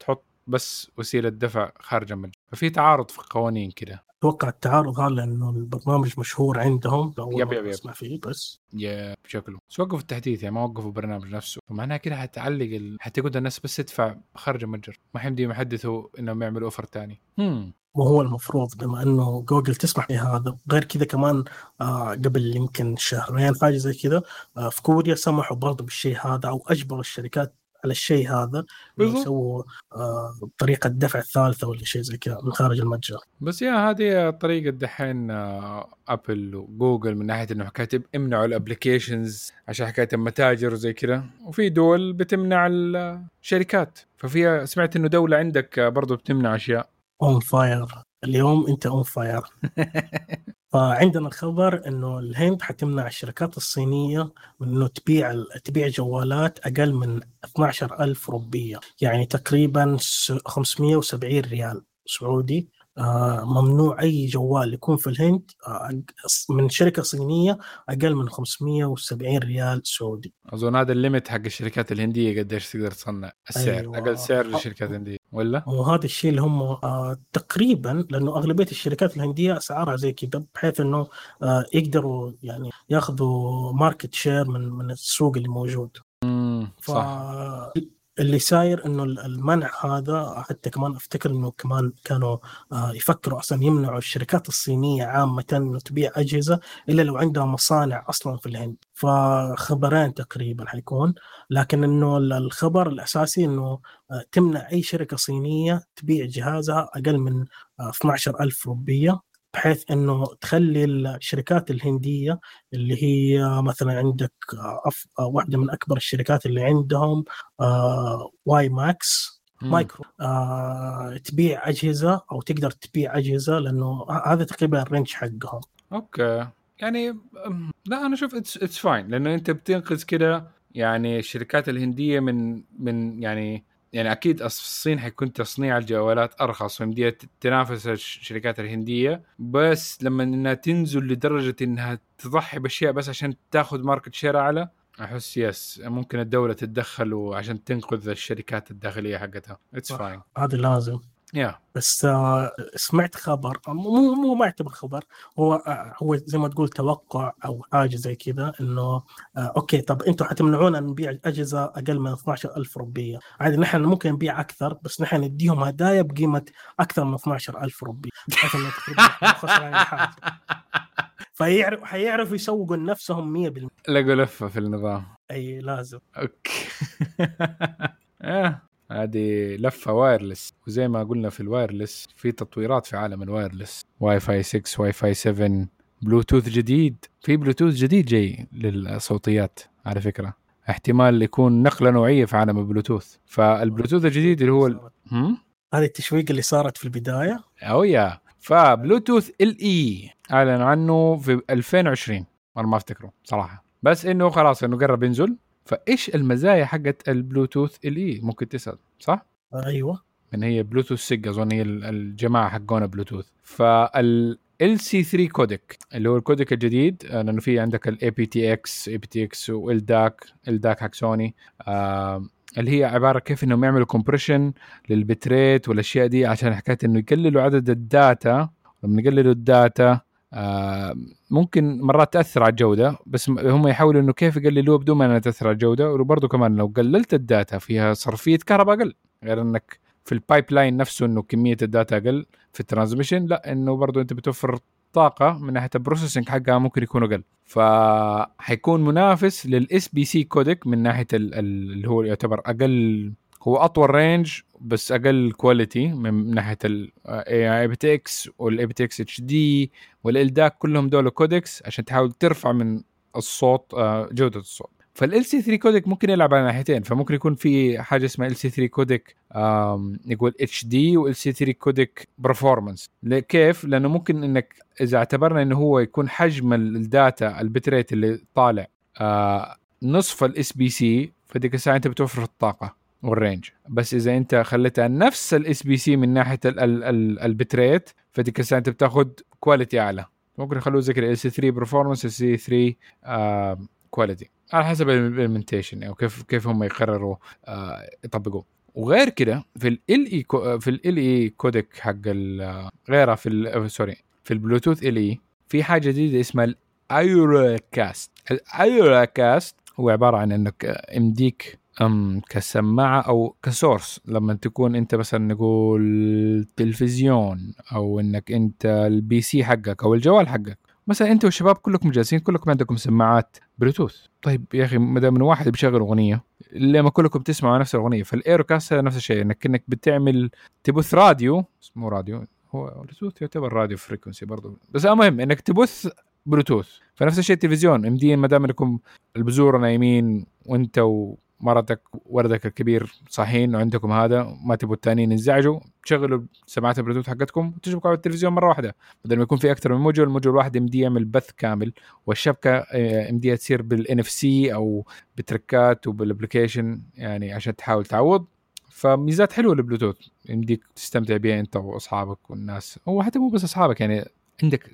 تحط بس وسيلة دفع خارج المتجر. ففي تعارض في القوانين كده. أتوقع التعارض هذا لأنه البرنامج مشهور عندهم yep- yep- yep. أسمع فيه بس. yeah بشكله بس وقفوا التحديث يعني ما وقفوا البرنامج نفسه. فمعناها كده حتعلق ال... حتقعد الناس بس تدفع خارج المتجر. ما حيمدي يحدثوا إنهم يعملوا offer تاني. هم. وهو المفروض بما إنه جوجل تسمح بهذا. غير كذا كمان آه قبل يمكن شهرين حاجة زي كذا آه في كوريا سمحوا برضه بالشيء هذا أو أجبروا الشركات على الشيء هذا يسووا آه طريقة دفع ثالثه ولا شيء زي كذا من خارج المتجر. بس yeah هذه طريقة دحين آه ابل وجوجل من ناحية انه حكاية امنعوا ال applications عشان حكاية المتاجر وزي كذا. وفي دول بتمنع الشركات. ففيها سمعت إنه دولة عندك برضو بتمنع أشياء. on fire اليوم أنت on fire فعندنا خبر إنه الهند حتمنع الشركات الصينية من إنه تبيع تبيع جوالات أقل من 12000 روبية يعني تقريبا 570 ريال سعودي. ممنوع أي جوال يكون في الهند آه، من شركة صينية أقل من 570 ريال سعودي. أظن هذا الليمت حق الشركات الهندية قديش تقدر تصنع السعر أيوة. أقل سعر للشركات الهندية ولا؟ وهذا الشيء اللي هم آه تقريبا لأنه أغلبية الشركات الهندية أسعارها زي كذا بحيث إنه آه يقدروا يعني ياخذوا market share من من السوق اللي موجود. امم صح. اللي صاير إنه المنع هذا حتى كمان أفتكر إنه كمان كانوا آه، يفكروا أصلا يمنعوا الشركات الصينية عامة إنه تبيع أجهزة إلا لو عندها مصانع أصلا في الهند. فخبرين تقريبا حيكون. لكن إنه الخبر الأساسي إنه آه، تمنع أي شركة صينية تبيع جهازها أقل من 12000 آه، روبية. بحيث إنه تخلي الشركات الهندية اللي هي مثلا عندك أف... واحدة من أكبر الشركات اللي عندهم آه واي ماكس مايكرو آه تبيع أجهزة أو تقدر تبيع أجهزة لأنه هذا تقريبا ال range حقهم. okay. يعني لا أنا أشوف it's fine لأنه أنت بتنقذ كده يعني الشركات الهندية من من يعني يعني أكيد الصين حيكون تصنيع الجوالات أرخص ويمديها تنافس الشركات الهندية بس لما إنها تنزل لدرجة إنها تضحي بأشياء بس عشان تاخذ market share أعلى أحس yes ممكن الدولة تتدخل وعشان تنقذ الشركات الداخلية حقتها. it's fine هذا لازم. Yeah. بس آه، سمعت خبر مو مو ما يعتبر خبر هو آه، هو زي ما تقول توقع أو حاجة زي كذا إنه آه، okay طب أنتم حتمنعونا نبيع أجهزة أقل من 12000 روبية. عادي نحن ممكن نبيع أكثر بس نحن نديهم هدايا بقيمة أكثر من 12000 روبية. بحيث إنه تقريبا فيعرف حيعرفوا يسوقوا لنفسهم 100% لقوا لفة في النظام. أي لازم. okay. هذه لفة wireless وزي ما قلنا في ال wireless في تطويرات في عالم ال wireless Wi-Fi 6 واي فاي 7 بلوتوث جديد. في بلوتوث جديد جاي للصوتيات على فكرة. احتمال يكون نقلة نوعية في عالم البلوتوث فالبلوتوث الجديد اللي هو هذه التشويق اللي صارت في البداية. oh yeah. فبلوتوث LE اعلنوا عنه في 2020 أنا ما أفتكره صراحة. بس إنه خلاص إنه قرب ينزل. فإيش المزايا حقت البلوتوث LE ممكن تسأل صح؟ أيوه. من هي بلوتوث SIG أظن هي الجماعة حقونا بلوتوث. فال LC3 codec اللي هو ال codec الجديد آه، لأنه في عندك الاي بي تي إكس اي بي تي إكس وإل داك إل داك حق سوني. آه اللي هي عبارة كيف إنهم يعملوا compression لل bitrate والأشياء دي عشان حكاية إنه يقللوا عدد ال data. لما يقللوا ال data ممكن مرات تأثر على الجودة بس هم يحاولوا إنه كيف يقللوها بدون ما إنها تأثر على الجودة. وبرضه كمان لو قللت ال data فيها صرفية كهرباء أقل. غير إنك في ال pipeline نفسه إنه كمية ال data أقل في ال transmission لا إنه برضه أنت بتوفر طاقة من ناحية ال processing حقها ممكن يكون أقل. فحيكون منافس لل SBC codec من ناحية اللي هو يعتبر أقل هو أطول range بس أقل quality من ناحية الاي بي تي إكس والاي بي تي إكس اتش دي والالداك كلهم دول codecs عشان تحاول ترفع من الصوت آه، جودة الصوت. فال LC3 codec ممكن يلعب على ناحيتين فممكن يكون في حاجة اسمها LC3 codec نقول HD و LC3 codec performance كيف؟ لأنه ممكن إنك إذا اعتبرنا إنه هو يكون حجم ال data ال bitrate اللي طالع آه نصف ال SBC فديك الساعة أنت بتوفر الطاقة. وال range بس إذا أنت خليتها نفس ال SBC من ناحية ال bitrate فديك الساعة أنت بتاخذ quality أعلى. ممكن يخلوه زي كذا LC3 performance LC3 quality على حسب ال implementation يعني كيف كيف هم يقرروا آه يطبقوه. وغير كده في LE في LE codec حق غيرها في sorry في البلوتوث LE في حاجة جديدة اسمها ال Auracast ال Auracast هو عبارة عن إنك امديك أم كسماعة أو ك source. لما تكون أنت مثلا نقول تلفزيون أو إنك أنت ال PC حقك أو الجوال حقك. مثلا أنت والشباب كلكم جالسين كلكم عندكم سماعات بلوتوث طيب يا أخي ما دام واحد بيشغل أغنية لما كلكم تسمعوا نفس الأغنية فال Auracast نفس الشيء انك إنك بتعمل تبث راديو مو راديو هو بلوتوث يعتبر radio frequency برضه بس المهم إنك تبث بلوتوث فنفس الشيء التلفزيون ام ما دام إنكم البزوره نايمين وأنت ومرتك وولدك الكبير صاحيين وعندكم هذا ما تبغوا الثانيين ينزعجوا. تشغلوا سماعات البلوتوث حقتكم وتشبكوا على التلفزيون مرة واحدة. بدل ما يكون في أكثر من موجود الموجود الواحد يمدي يعمل بث كامل والشبكة يمديها تصير بال NFC أو بتركات وبال application يعني عشان تحاول تعوض. فميزات حلوة البلوتوث يمديك تستمتع بها أنت وأصحابك والناس. هو حتى مو بس أصحابك يعني عندك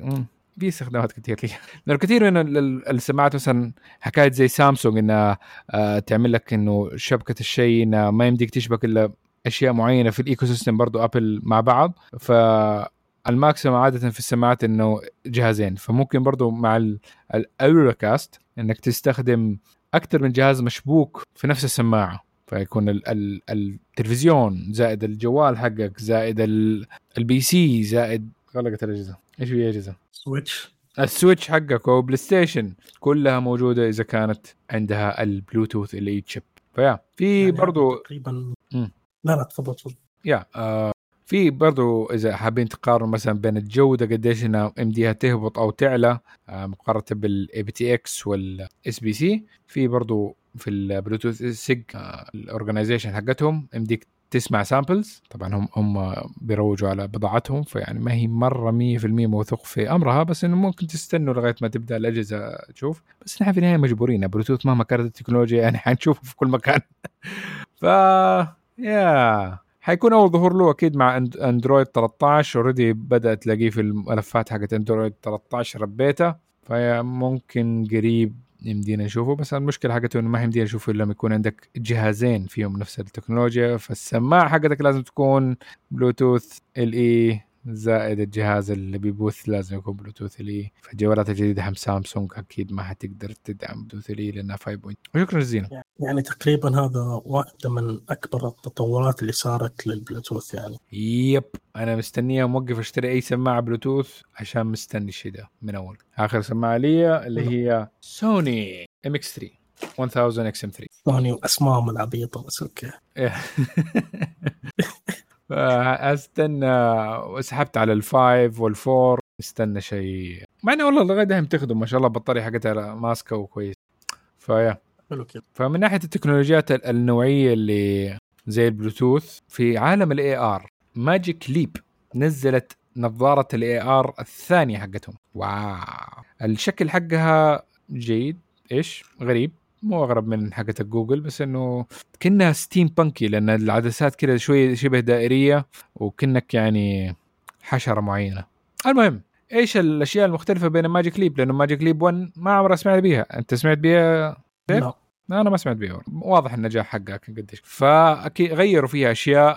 استخدامات كثير. لأنه كثير من السماعات مثلا حكاية زي سامسونج إنها آه، تعمل لك إنه شبكة الشيء إنها ما يمديك تشبك إلا أشياء معينة في ال ecosystem برضه ابل مع بعض. ف ال maximum عادة في السماعات إنه جهازين. فممكن برضه مع ال Auracast إنك تستخدم أكثر من جهاز مشبوك في نفس السماعة. فيكون ال ال التلفزيون زائد الجوال حقك زائد ال PC زائد غلقت الاجهزه إيش في اجهزه؟ سويتش السويتش حقك أو بلاي ستيشن كلها موجودة إذا كانت عندها البلوتوث LE chip ف yeah في يعني برضو تقريبا لا لا تفضل تفضل. yeah آه في برضو إذا حابين تقارنوا مثلا بين الجودة قديش إنها إم ديها تهبط أو تعلى آه مقارنة بال aptX وال SBC في برضو في البلوتوث SIG آه ال organization حقتهم إم ديك تسمع samples طبعا هم هم بيروجوا على بضاعتهم فيعني ما هي مرة 100% موثوق في أمرها بس إنه ممكن تستنوا لغاية ما تبدأ الأجهزة تشوف. بس نحن في النهاية مجبورين بلوتوث مهما كانت التكنولوجيا يعني حنشوفه في كل مكان. ف yeah حيكون أول ظهور له أكيد مع اندرويد 13 already بدأت تلاقيه في الملفات حقت اندرويد 13 ربيتها فممكن قريب يمدينا نشوفه بس المشكلة حقته إنه ما يمدينا نشوفه إلا لما يكون عندك جهازين فيهم نفس التكنولوجيا فالسماعة حقتك لازم تكون بلوتوث LE زائد الجهاز اللي بيبوث لازم يكون بلوتوث LE فالجوالات الجديده هم سامسونج أكيد ما حتقدر تدعم بلوتوث LE لأنها 5 وشكرا جزيلا. يعني تقريبا هذا واحدة من أكبر التطورات اللي صارت للبلوتوث يعني. yep. أنا مستنية موقف أشتري أي سماعة بلوتوث عشان مستني الشيء ده من أول. آخر سماعة لي اللي هي سوني MX3 1000 XM3 سوني وأسمائهم العبيطة بس okay. استنى وسحبت على ال five وال four استنى شيء. مع إنه والله لغاية دحين تخدم ما شاء الله البطاريه حقتها ماسكة وكويس. ف yeah. حلو كده فمن ناحية التكنولوجيات النوعية اللي زي البلوتوث في عالم ال AR Magic Leap نزلت نظارة ال AR الثانية حقتهم. wow. الشكل حقها جيد إيش؟ غريب. مو أغرب من حقت جوجل بس إنه كأنها steampunk ي لأن العدسات كذا شوي شبه دائرية وكنك يعني حشرة معينة. المهم إيش الأشياء المختلفة بين Magic Leap لأنه Magic Leap 1 ما عمري سمعت بيها. أنت سمعت بيها؟ لا. أنا ما سمعت بيها. واضح النجاح حقها كان قديش. فأكيد غيروا فيها أشياء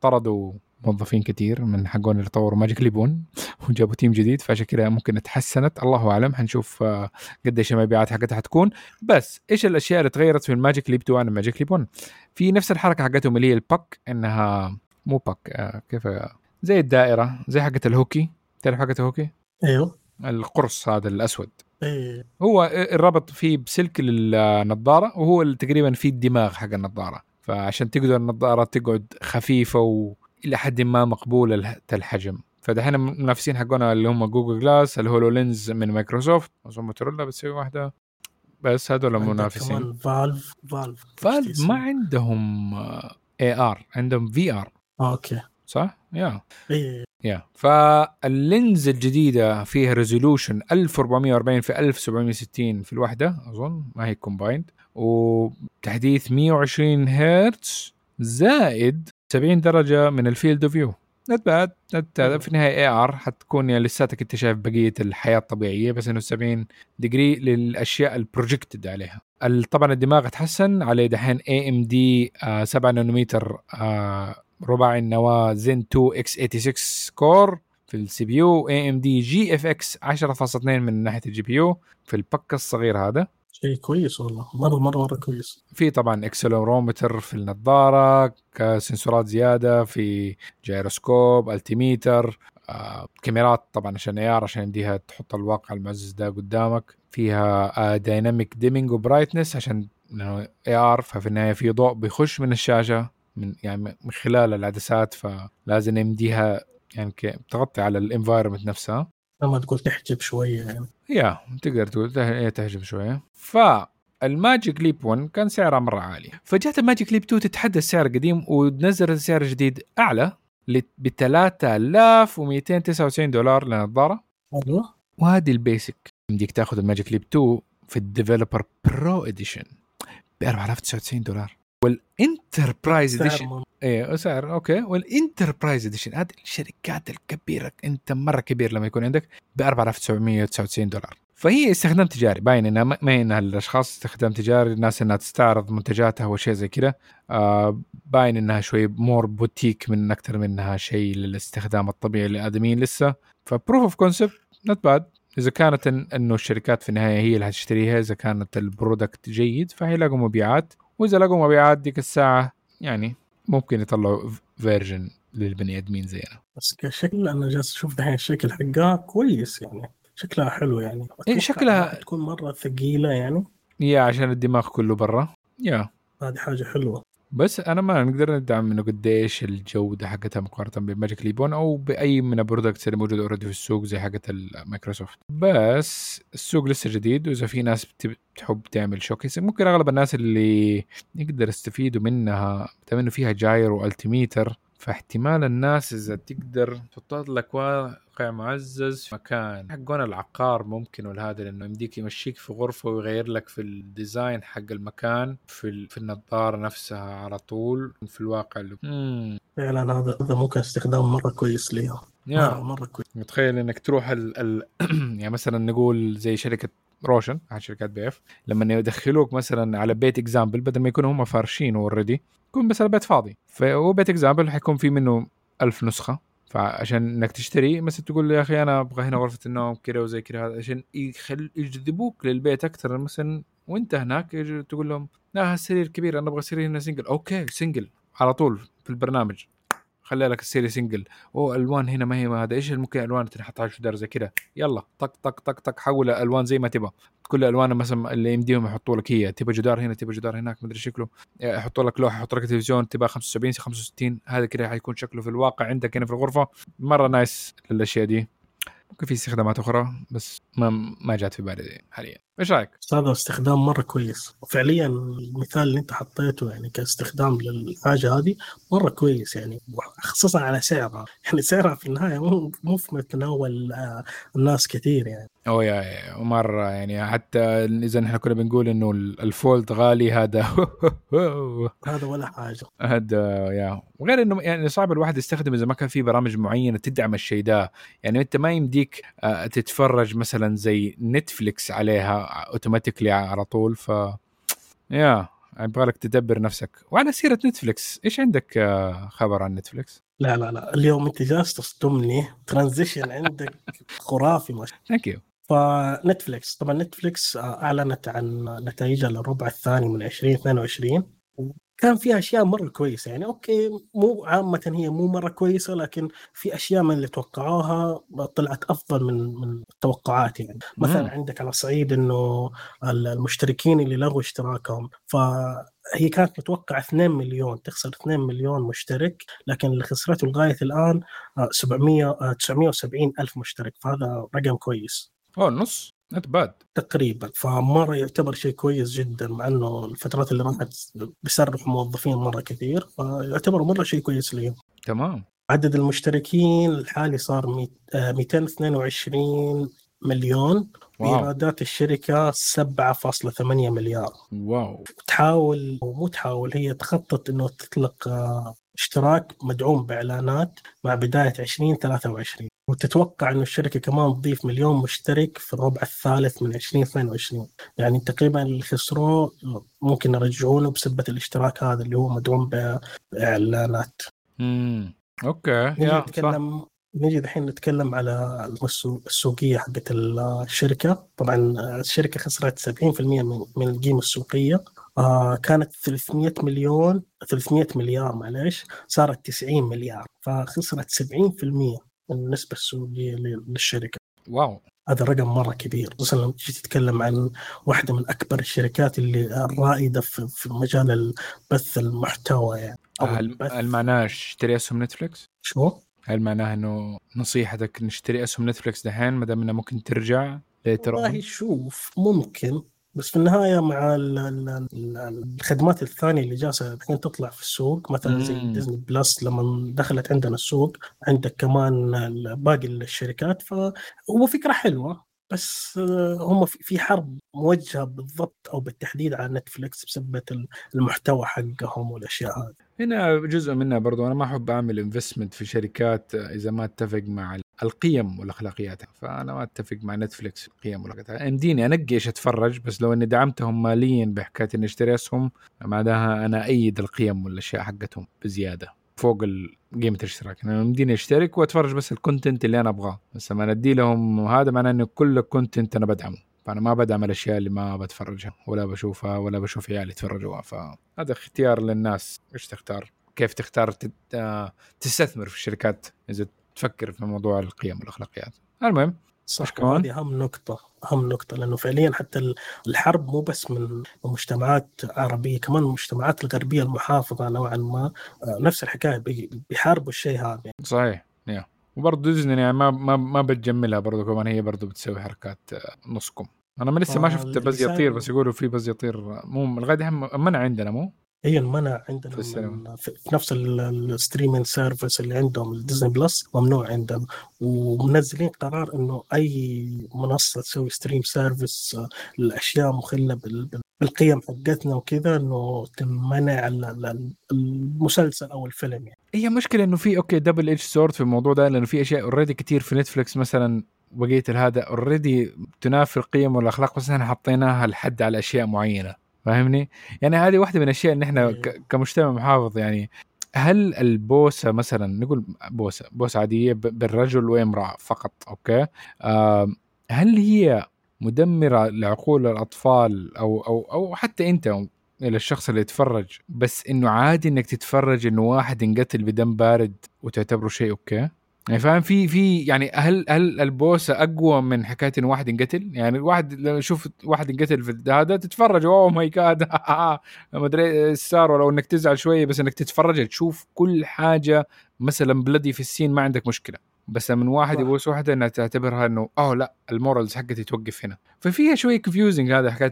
طردوا موظفين كثير من حقون اللي طوروا Magic Leap One وجابوا team جديد فعشان كذا ممكن تحسنت. الله أعلم حنشوف آه، قديش المبيعات حقتها حتكون. بس إيش الأشياء اللي تغيرت في ال Magic Leap 2 عن ال Magic Leap 1 في نفس الحركة حقتهم اللي هي ال puck إنها مو puck آه، كيف زي الدائرة زي حقت الهوكي. تعرف حقت الهوكي؟ أيوه القرص هذا الأسود. إيه. هو الربط فيه بسلك للنظارة وهو تقريبا فيه الدماغ حق النظارة. فعشان تقدر النظارة تقعد خفيفة و إلى حد ما مقبولة الحجم. فدحين المنافسين حقنا اللي هم Google Glass ال HoloLens من مايكروسوفت أظن موتورولا بتسوي واحدة. بس هذول المنافسين. كمان فالف فالف فالف ما عندهم اي ار عندهم في ار أوكي. صح؟ يا. إيه. يا. فاللينز الجديدة فيها resolution 1440 في 1760 في الوحدة أظن. ما هي combined وتحديث 120 هرتز زائد 70 درجة من ال field of view not bad not في النهاية AR حتكون يعني لساتك أنت شايف بقية الحياة الطبيعية بس إنه 70 degree للأشياء ال projected عليها. طبعا الدماغ تحسن عليه دحين AMD 7 نانومتر آه رباعي النواة زين 2 إكس 86 كور في السي بي يو اي ام دي جي اف إكس 10.2 من ناحية ال GPU في ال puck الصغير هذا. شيء كويس والله. مره مره مرة كويس. في طبعا accelerometer في النظارة ك sensor ات زيادة في gyroscope altimeter آه، كاميرات طبعا عشان AR عشان يمديها تحط الواقع المعزز ده قدامك. فيها dynamic dimming و brightness عشان AR ففي النهاية في ضوء بيخش من الشاشة من يعني من خلال العدسات فلازم يمديها يعني تغطي على ال environment نفسها. لما تقول تحجب شوية يعني. yeah تقدر تقول تحجب شوية. ف ال Magic Leap 1 كان سعرها مرة عالي. فجات ال Magic Leap 2 تتحدى السعر القديم ونزلت السعر الجديد أعلى ب 3299 دولار لنظاره أيوه وهذه ال basic. يمديك تاخذ ال Magic Leap 2 في ال developer pro edition ب 4099 دولار. وال enterprise edition إيه سعر okay. وال enterprise edition هذه الشركات الكبيرة أنت مرة كبير لما يكون عندك ب 4999 دولار. فهي استخدام تجاري باين إنها ما إنها الاشخاص استخدام تجاري الناس إنها تستعرض منتجاتها أو شيء زي كذا. آه باين إنها شوي more boutique من أكثر منها شيء للاستخدام الطبيعي للآدميين لسه. ف proof of concept not bad إذا كانت إنه الشركات في النهاية هي اللي حتشتريها إذا كانت ال product جيد فهيلاقوا مبيعات. وإذا لقوا مبيعات ديك الساعة يعني ممكن يطلعوا version للبني آدمين زينا. بس كشكل أنا جالس أشوف دحين الشكل حقها كويس يعني. شكلها حلو يعني. إيه شكلها تكون مرة ثقيلة يعني. yeah عشان الدماغ كله برا. يا. هذه حاجة حلوة. بس أنا ما نقدر ندعم إنه قديش الجوده حقتها مقارنة ب Magic Leap One أو بأي من ال products اللي موجودة already في السوق زي حقت المايكروسوفت بس السوق لسه جديد وإذا في ناس بتحب تعمل showcase ممكن أغلب الناس اللي يقدر يستفيدوا منها بما انه فيها gyro و altimeter فاحتمال الناس إذا تقدر تحط لك واقع معزز في مكان. حقون العقار ممكن والهذا لأنه يمديك يمشيك في غرفة ويغير لك في ال design حق المكان في في النظارة نفسها على طول في الواقع اللي فعلا هذا هذا ممكن استخدام مرة كويس ليها مرة كويس. متخيل إنك تروح ال... ال... يعني مثلا نقول زي شركة روشن احد شركات PIF. لما يدخلوك مثلا على بيت example بدل ما يكونوا هم فارشين already يكون بس البيت فاضي. فهو بيت example حيكون في منه ألف نسخة. فعشان إنك تشتري مثلا تقول يا أخي أنا أبغى هنا غرفة النوم كذا وزي كذا عشان يخل يجذبوك للبيت أكثر. مثلا وأنت هناك تقول لهم لا السرير كبير أنا أبغى سرير هنا single okay single على طول في البرنامج. خلي لك السرير single أو ألوان هنا ما هي ما هذا إيش ممكن ألوان تنحط على الجدار زي كذا؟ يلا طق طق طق طق حول ألوان زي ما تبغى. كل الالوان مثلا اللي يمديهم يحطوا لك هي. تبغى جدار هنا تبغى جدار هناك مدري شكله. يحطوا لك لوحة يحط لك تلفزيون تبغى 75 65 هذا كذا حيكون شكله في الواقع عندك هنا في الغرفة. مرة nice للأشياء دي. ممكن في استخدامات أخرى بس ما ما جات في بالي حاليا. إيش رأيك؟ هذا استخدام مرة كويس. وفعليا المثال اللي أنت حطيته يعني كاستخدام للحاجة هذه مرة كويس يعني خصوصا على سعرها. يعني سعرها في النهاية مو مو في متناول آه، الناس كثير يعني. أوه يا, يا مره يعني حتى اذا إحنا كنا بنقول إنه الفولد غالي هذا هذا ولا حاجة. هذا يا. وغير إنه يعني صعب الواحد يستخدم إذا ما كان في برامج معينة تدعم الشيء ده. يعني أنت ما يمديك آه، تتفرج مثلا زي Netflix عليها automatically على طول ف yeah يبغى لك تدبر نفسك. وعلى سيرة Netflix إيش عندك آه، خبر عن Netflix؟ لا لا لا. اليوم أنت جالس تصدمني. transition عندك خرافي ما thank you ف Netflix طبعا Netflix آه، أعلنت عن نتائجها للربع الثاني من 2022 كان فيها أشياء مرة كويسة. يعني okay مو عامة هي مو مرة كويسة لكن في أشياء من اللي توقعوها طلعت أفضل من من التوقعات يعني. مثلا مم. عندك على صعيد إنه المشتركين اللي لغوا اشتراكهم فهي كانت متوقعة 2 مليون تخسر 2 مليون مشترك لكن اللي خسرته لغاية الآن 700 970 ألف مشترك فهذا رقم كويس. أوه نص. نت باد تقريبا. فمرة يعتبر شيء كويس جدا مع إنه الفترات اللي راحت بيسرحوا موظفين مرة كثير فيعتبر مرة شيء كويس لهم تمام. عدد المشتركين الحالي صار 222 مليون. وايرادات الشركة 7.8 مليار. واو. تحاول ومو تحاول هي تخطط إنه تطلق آه، اشتراك مدعوم بإعلانات مع بداية 2023 وتتوقع إنه الشركة كمان تضيف مليون مشترك في الربع الثالث من 2022 يعني تقريبا اللي خسروه ممكن يرجعونه بسبة الاشتراك هذا اللي هو مدعوم بإعلانات. امم أوكي يا نتكلم نجي الحين نتكلم على السوقية حقت الشركة. طبعا الشركة خسرت 70% من من القيمة السوقية. آه كانت 300 مليون 300 مليار معلش صارت 90 مليار. فخسرت 70% من النسبة السوقية للشركة. واو. هذا رقم مرة كبير خصوصا لما تجي تتكلم عن واحدة من أكبر الشركات اللي الرائدة في, في مجال بث المحتوى يعني هل, هل معناه اشتري اسهم نتفلكس؟ شو؟ هل معناه إنه نصيحتك نشتري اسهم نتفلكس دحين ما دام انها ممكن ترجع والله شوف ممكن. بس في النهاية مع الخدمات الثانية اللي جالسة الحين تطلع في السوق مثلا زي ديزني بلس لما دخلت عندنا السوق عندك كمان باقي الشركات فهو فكرة حلوة بس هم في حرب موجهة بالضبط أو بالتحديد على نتفلكس بسبب المحتوى حقهم والأشياء هذه. هنا جزء منها برضو أنا ما أحب أعمل investment في شركات إذا ما أتفق مع القيم والأخلاقيات. فأنا ما أتفق مع نتفلكس القيم والأخلاقيات. يمديني انقي إيش أتفرج بس لو إني دعمتهم ماليا بحكاية إني أشتري أسهم معناها أنا أيد القيم والأشياء حقتهم بزيادة فوق قيمة الاشتراك. أنا يمديني أشترك وأتفرج بس ال content اللي أنا أبغاه. بس لما أدي لهم هذا معناه إنه كل ال content أنا بدعمه. فأنا ما بدعم الأشياء اللي ما بتفرجها ولا بشوفها ولا بشوف عيالي يتفرجوها فهذا اختيار للناس. إيش تختار؟ كيف تختار تستثمر في الشركات إذا تفكر في موضوع القيم والأخلاقيات؟ المهم صح كمان؟ هذه أهم نقطة أهم نقطة لأنه فعليا حتى الحرب مو بس من مجتمعات عربية كمان المجتمعات الغربية المحافظة نوعا ما آه، نفس الحكاية بيحاربوا الشيء هذا. صحيح يا وبرضه ديزني يعني ما ما ما بتجملها برضه كمان هي برضه بتسوي حركات آه، نصكم. أنا ما لسه ما شفت بز يطير بس يقولوا في بز يطير مو لغاية منع عندنا مو هي المنع عندنا في, السينما. في نفس ال streaming service اللي عندهم الديزني بلس ممنوع عندنا ومنزلين قرار إنه أي منصة تسوي stream service للاشياء مخلة بالقيم حقتنا وكذا إنه تمنع المسلسل أو الفيلم يعني. هي مشكلة إنه في okay double edged sword في الموضوع ده لأنه في أشياء already كثير في نتفلكس مثلا بقيه هذا already تنافي القيم والأخلاق بس إحنا حطيناها الحد على أشياء معينة فاهمني؟ يعني هذه واحدة من الأشياء ان إحنا كمجتمع محافظ يعني هل البوسة مثلا نقول بوسة بوسة عادية بالرجل وامرأة فقط okay؟ آه هل هي مدمرة لعقول الأطفال أو أو أو حتى أنت إلى الشخص اللي يتفرج بس إنه عادي إنك تتفرج إنه واحد انقتل بدم بارد وتعتبره شيء okay؟ يعني فاهم؟ في في يعني هل هل البوسة أقوى من حكاية إن واحد انقتل؟ يعني الواحد لما يشوف واحد انقتل في هذا تتفرج. oh my god ما أدري إيش صار ولو إنك تزعل شوية بس إنك تتفرج تشوف كل حاجة مثلا bloody في ال scene ما عندك مشكلة. بس من واحد يبوس واحدة إنها تعتبرها إنه oh لا ال morals حقتي توقف هنا. ففيها شوية confusing هذا حكاية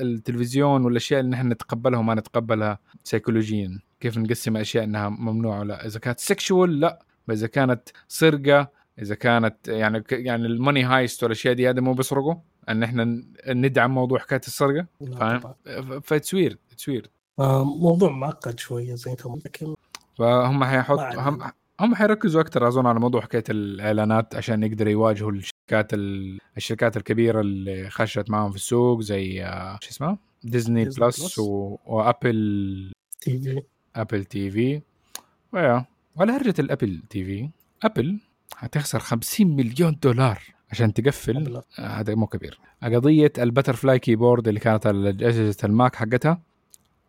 التلفزيون والأشياء اللي نحن نتقبلها وما نتقبلها سيكولوجيا كيف نقسم أشياء إنها ممنوعة ولا. إذا كانت sexual لا. إذا كانت سرقة إذا كانت يعني يعني ال Money Heist والاشياء دي هذا مو بيسرقوا إن إحنا ندعم موضوع حكاية السرقة فاهم؟ ف it's weird it's weird موضوع معقد شوية زي لكن فهم حيحط هم هم حيركزوا أكثر أظن على موضوع حكاية الإعلانات عشان يقدروا يواجهوا الشركات الشركات الكبيرة اللي خشت معهم في السوق زي آه، شو اسمها؟ ديزني, ديزني بلس, بلس. و... و Apple TV. Apple TV ويا ولا هرجة الأبل تي في أبل حتخسر 50 مليون دولار عشان تقفل آه، هذا مو كبير. قضية ال butterfly keyboard اللي كانت على اجهزه الماك حقتها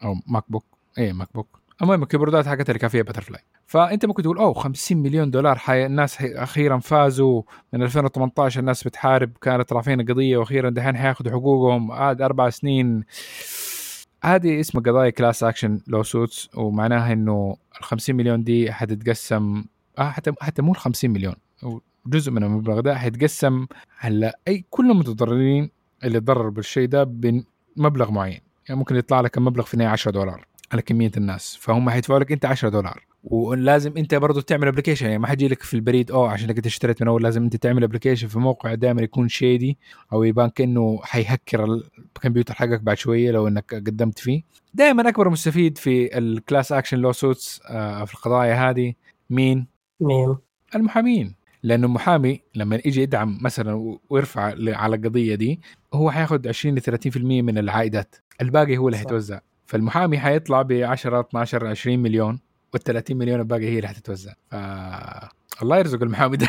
أو MacBook اي MacBook المهم ال keyboardات حقتها اللي كان فيها butterfly فأنت ممكن تقول oh 50 مليون دولار حي... الناس أخيرا فازوا. من 2018 الناس بتحارب. كانت رافعين قضيه وأخيرا دحين حياخذوا حقوقهم. عاد أربع سنين. هذه اسمها قضايا class action lawsuits ومعناها إنه ال 50 مليون دي حتتقسم آه حتى حتى مو ال 50 مليون جزء من المبلغ ده حيتقسم على أي كل المتضررين اللي تضرروا بالشيء ده بمبلغ معين. يعني ممكن يطلع لك المبلغ في النهايه 10 دولار على كمية الناس فهم حيدفعوا لك أنت 10 دولار. ولازم انت برضه تعمل application يعني ما حيجي لك في البريد oh عشان انت اشتريت من أول لازم انت تعمل application في موقع دائما يكون shady أو يبان كأنه حيهكر الكمبيوتر حقك بعد شوية لو إنك قدمت فيه. دائما أكبر مستفيد في ال class action lawsuits في القضايا هذه مين؟ مين؟ المحامين. لأنه المحامي لما يجي يدعم مثلا ويرفع على القضية دي هو حياخذ 20 ل 30% من العائدات. الباقي هو اللي حيتوزع. فالمحامي حيطلع ب 10 12 20 مليون. وال 30 مليون الباقي هي اللي حتتوزع. ف الله يرزق المحامي ده.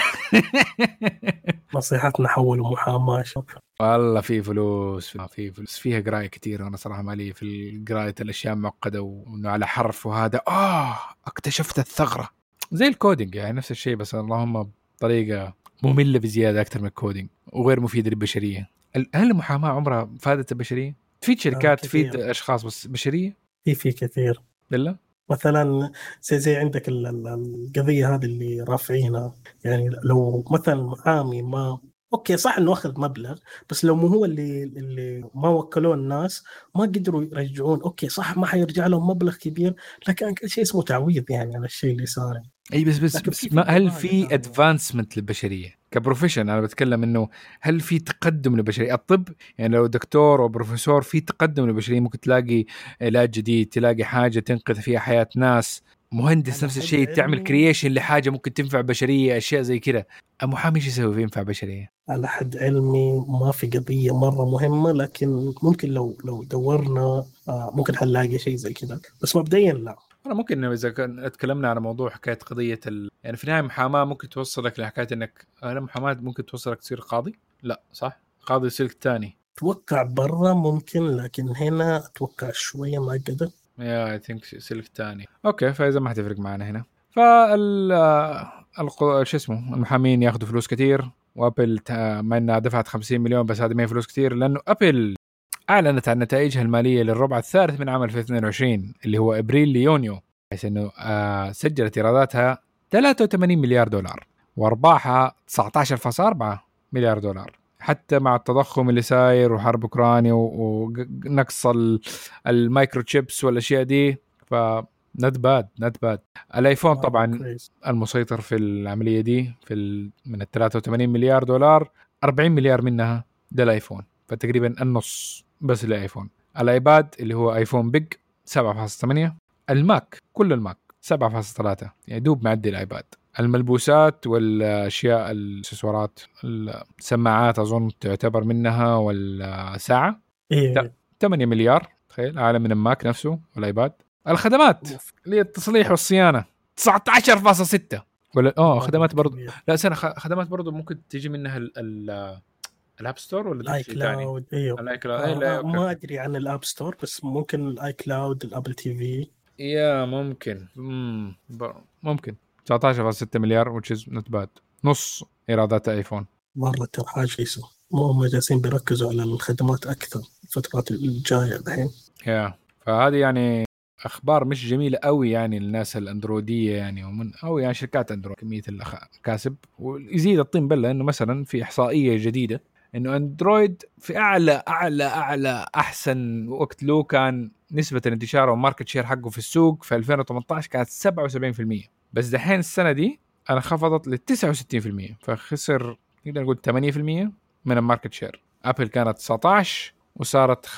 نصيحتنا حولوا محاماه شوف والله في فلوس في فلوس. فيها قراية كثير وأنا صراحة مالي في قراية الأشياء معقده وإنه على حرف وهذا. آه اكتشفت الثغرة. زي ال coding يعني نفس الشيء بس اللهم بطريقة مملة بزيادة أكثر من ال coding وغير مفيده للبشرية. هل المحاماة عمرها فادت البشرية؟ تفيد شركات تفيد أشخاص بس بشرية؟ في في كثير. بالله؟ مثلا زي زي عندك القضية هذه اللي رافعينها. يعني لو مثلا محامي ما okay صح إنه أخذ مبلغ بس لو مو هو اللي اللي ما وكلوه الناس ما قدروا يرجعون. okay صح ما حيرجع لهم مبلغ كبير لكن شيء اسمه تعويض يعني على الشيء اللي صار. إي بس بس, بس ما هل في advancement للبشرية؟ ك profession أنا بتكلم إنه هل في تقدم للبشرية؟ الطب يعني لو دكتور أو بروفيسور في تقدم للبشرية ممكن تلاقي علاج جديد تلاقي حاجة تنقذ فيها حياة ناس. مهندس نفس الشيء تعمل كرييشن لحاجة ممكن تنفع بشرية أشياء زي كذا المحامي إيش يسوي؟ ينفع بشرية؟ على حد علمي ما في قضية مرة مهمة لكن ممكن لو لو دورنا آه، ممكن حنلاقي شيء زي كذا. بس مبدئيا لا. أنا ممكن إذا تكلمنا على موضوع حكاية قضية ال... يعني في النهاية محاماة ممكن توصلك لحكاية إنك المحاماه ممكن توصلك تصير قاضي؟ لا صح؟ قاضي سلك ثاني أتوقع برا ممكن لكن هنا أتوقع شوية معقده yeah I think سلك ثاني okay فإذا ما حتفرق معنا هنا. فال شو اسمه؟ المحامين ياخذوا فلوس كثير وأبل ما إنها دفعت 50 مليون بس هذه ما هي فلوس كثير لأنه أبل أعلنت عن نتائجها المالية للربع الثالث من عام 2022 اللي هو إبريل ليونيو بحيث إنه آه سجلت إيراداتها 83 مليار دولار وأرباحها 19.4 مليار دولار. حتى مع التضخم اللي ساير وحرب أوكرانيا ونقص ال microchips والأشياء دي ف not bad not bad الآيفون طبعا المسيطر في العملية دي في من ال 83 مليار دولار 40 مليار منها ده الآيفون فتقريبا النص بس الايفون الآيباد اللي هو آيفون big 7.8 الماك كل الماك 7.3 يعني دوب معدي الآيباد. الملبوسات والأشياء الإكسسوارات السماعات أظن تعتبر منها والساعة. إيه. 8 مليار. تخيل اعلى من الماك نفسه والآيباد. الخدمات اللي هي التصليح والصيانه 19.6 ولا آه خدمات برضو. لا سنه خدمات برضو ممكن تيجي منها ال App Store ولا ال iCloud إيوه. ال iCloud آه ما أدري عن ال App Store بس ممكن ال iCloud ال Apple TV yeah ممكن. مم. ممكن. 19.6 مليار which is not bad. نص إيرادات ايفون مره ترى حاجة يسوى مو هم جالسين بيركزوا على الخدمات أكثر الفترات الجاية الحين. yeah فهذه يعني أخبار مش جميلة قوي يعني للناس الأندرويدية يعني ومن أو يعني شركات أندرويد. كمية الكاسب ويزيد الطين بلة إنه مثلا في إحصائية جديدة إنه أندرويد في أعلى أعلى أعلى أحسن وقت له كان نسبة الانتشار وال market share حقه في السوق في 2018 كانت 77% بس دحين السنة دي انخفضت ل 69% فخسر نقدر نقول 8% من ال market share أبل كانت 19 وصارت 25.5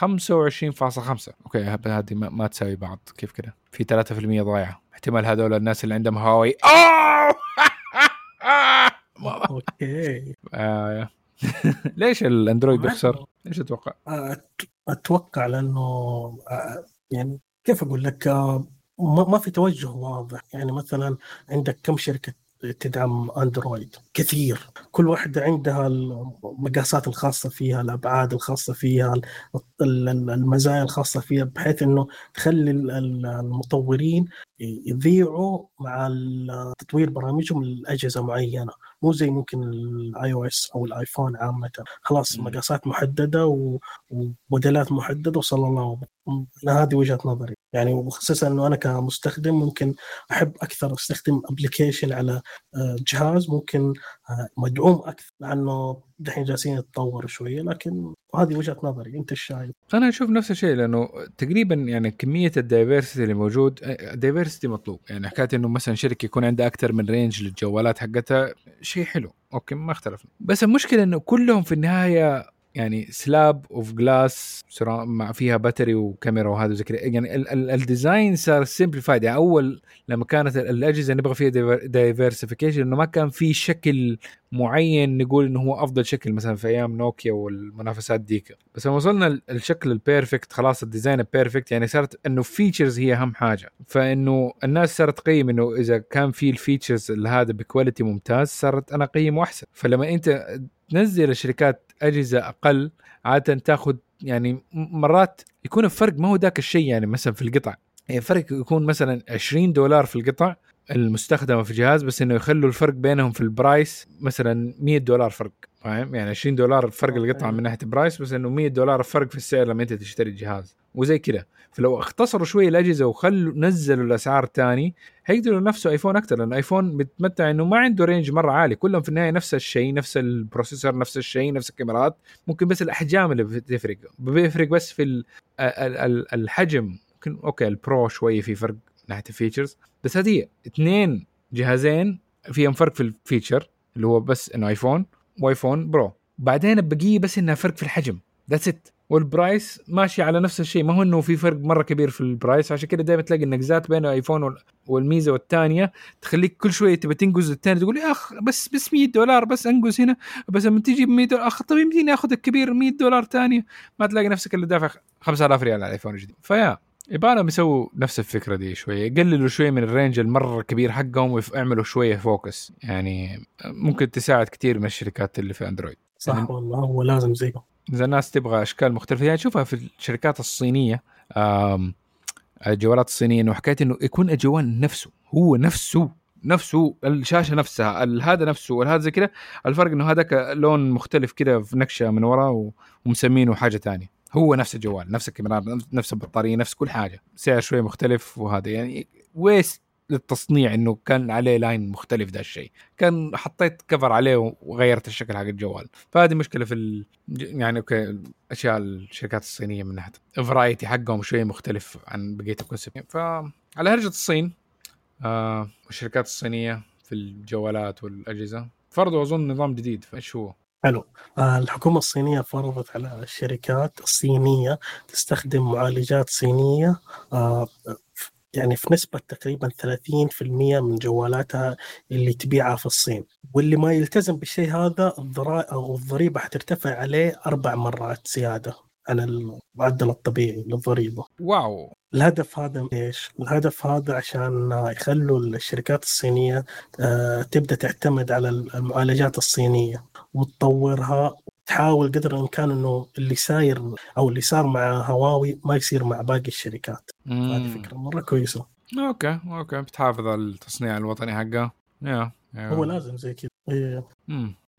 okay هذه ما, ما تساوي بعض كيف كده؟ في 3% ضايعة. احتمال هذول الناس اللي عندهم هواوي. اوه أوكي. آه. ليش الأندرويد بيخسر؟ إيش تتوقع؟ أتوقع لأنه آه، يعني كيف أقول لك آه، ما في توجه واضح يعني مثلا عندك كم شركة تدعم أندرويد كثير كل واحدة عندها المقاسات الخاصة فيها الأبعاد الخاصة فيها المزايا الخاصة فيها بحيث أنه تخلي المطورين يذيعوا مع تطوير برامجهم لأجهزة معينة. مو زي ممكن ال iOS أو الايفون عامة. خلاص مقاسات محددة وموديلات محددة وصلى الله. أنا هذه وجهة نظري. يعني وخصوصا إنه أنا كمستخدم ممكن أحب أكثر أستخدم application على آه، جهاز. ممكن آه، مدعوم أكثر. لأنه دحين جالسين يتطوروا شوية لكن هذه وجهة نظري أنت إيش شايف؟ أنا أشوف نفس الشيء لأنه تقريبا يعني كمية ال diversity اللي موجود ال diversity مطلوب. يعني حكاية إنه مثلا شركة يكون عندها أكثر من range للجوالات حقتها شيء حلو. okay ما اختلفنا. بس المشكلة إنه كلهم في النهاية يعني slab of glass مع فيها battery وكاميرا وهذا زي كذا. يعني ال- ال- ال design صار simplified يعني أول لما كانت ال- الأجهزة نبغى فيها diversification إنه ما كان في شكل معين نقول إنه هو أفضل شكل مثلا في أيام نوكيا والمنافسات ديك. بس لما وصلنا ال- الشكل ال perfect خلاص ال design ال perfect يعني صارت إنه features هي أهم حاجة. فإنه الناس صارت تقيم إنه إذا كان في ال features هذا ب quality ممتاز صارت أنا أقيمه أحسن. فلما أنت تنزل الشركات أجهزة أقل عادة تاخذ يعني مرات يكون الفرق ما هو ذاك الشيء يعني مثلا في القطع. يعني الفرق يكون مثلا 20 دولار في القطع المستخدمة في الجهاز بس إنه يخلوا الفرق بينهم في ال price مثلا 100 دولار فرق فاهم؟ يعني 20 دولار فرق. القطعه من ناحية price بس إنه 100 دولار فرق في السعر لما أنت تشتري الجهاز وزي كذا فلو اختصروا شوية الأجهزة وخلوا نزلوا الأسعار تاني هيقدروا ينافسوا ايفون أكثر لأن ايفون متمتع إنه ما عنده range مرة عالي. كلهم في النهاية نفس الشيء نفس ال processor نفس الشيء نفس الكاميرات. ممكن بس الأحجام اللي بتفرق بيفرق بس في ال- ال- ال- الحجم. ممكن okay ال Pro شوية في فرق ناحية ال features بس هذه. اثنين جهازين فيهم فرق في ال feature اللي هو بس إنه ايفون وايفون Pro بعدين البقيه بس إنها فرق في الحجم. that's it وال price ماشي على نفس الشيء. ما هو إنه في فرق مرة كبير في ال price. عشان كده دائما تلاقي النقزات بين الايفون وال- والميزة والثانيه تخليك كل شوية تبى تنقز الثاني تقول يا أخ بس بس 100 دولار بس أنقز هنا. بس لما تيجي ب 100 دولار أخ طيب يمديني آخذ الكبير 100 دولار ثانية ما تلاقي نفسك اللي دافع 5000 ريال على الايفون الجديد. ف yeah يبغى يسووا نفس الفكرة دي شوية. يقللوا شوية من ال range المرة كبير حقهم ويعملوا شوية focus. يعني ممكن تساعد كثير من الشركات اللي في أندرويد. يعني- صح والله هو لازم زيه إذا الناس تبغى أشكال مختلفة يعني تشوفها في الشركات الصينية الجوالات الصينية إنه حكاية إنه يكون الجوال نفسه هو نفسه نفسه الشاشة نفسها هذا نفسه والهذا زي كذا الفرق إنه هذاك لون مختلف كذا في نقشه من ورا و- ومسمينه حاجة تانية. هو نفس الجوال نفس الكاميرا نفس البطارية نفس كل حاجة. سعر شوية مختلف وهذا يعني ويست للتصنيع إنه كان عليه لاين مختلف ده الشيء. كان حطيت كفر عليه وغيرت الشكل حق الجوال. فهذه مشكلة في ال... يعني okay أشياء الشركات الصينية من ناحية ال variety حقهم شوية مختلف عن بقية ال concept فعلى هرجة الصين آه الصينية في الجوالات والأجهزة فرضوا أظن نظام جديد. فايش هو؟ حلو. آه، الحكومة الصينية فرضت على الشركات الصينية تستخدم معالجات صينية آه، يعني في نسبة تقريبا 30% من جوالاتها اللي تبيعها في الصين. واللي ما يلتزم بالشيء هذا الضرائب أو الضريبة حترتفع عليه أربع مرات زيادة. عن المعدل الطبيعي للضريبة. واو. الهدف هذا إيش؟ الهدف هذا عشان يخلوا الشركات الصينية آه، تبدأ تعتمد على المعالجات الصينية وتطورها تحاول قدر الإمكان إنه اللي ساير أو اللي صار مع هواوي ما يصير مع باقي الشركات. هذه. فكرة مرة كويسة. okay okay. بتحافظ على التصنيع الوطني حقه. yeah. هو لازم زي كذا. إيه.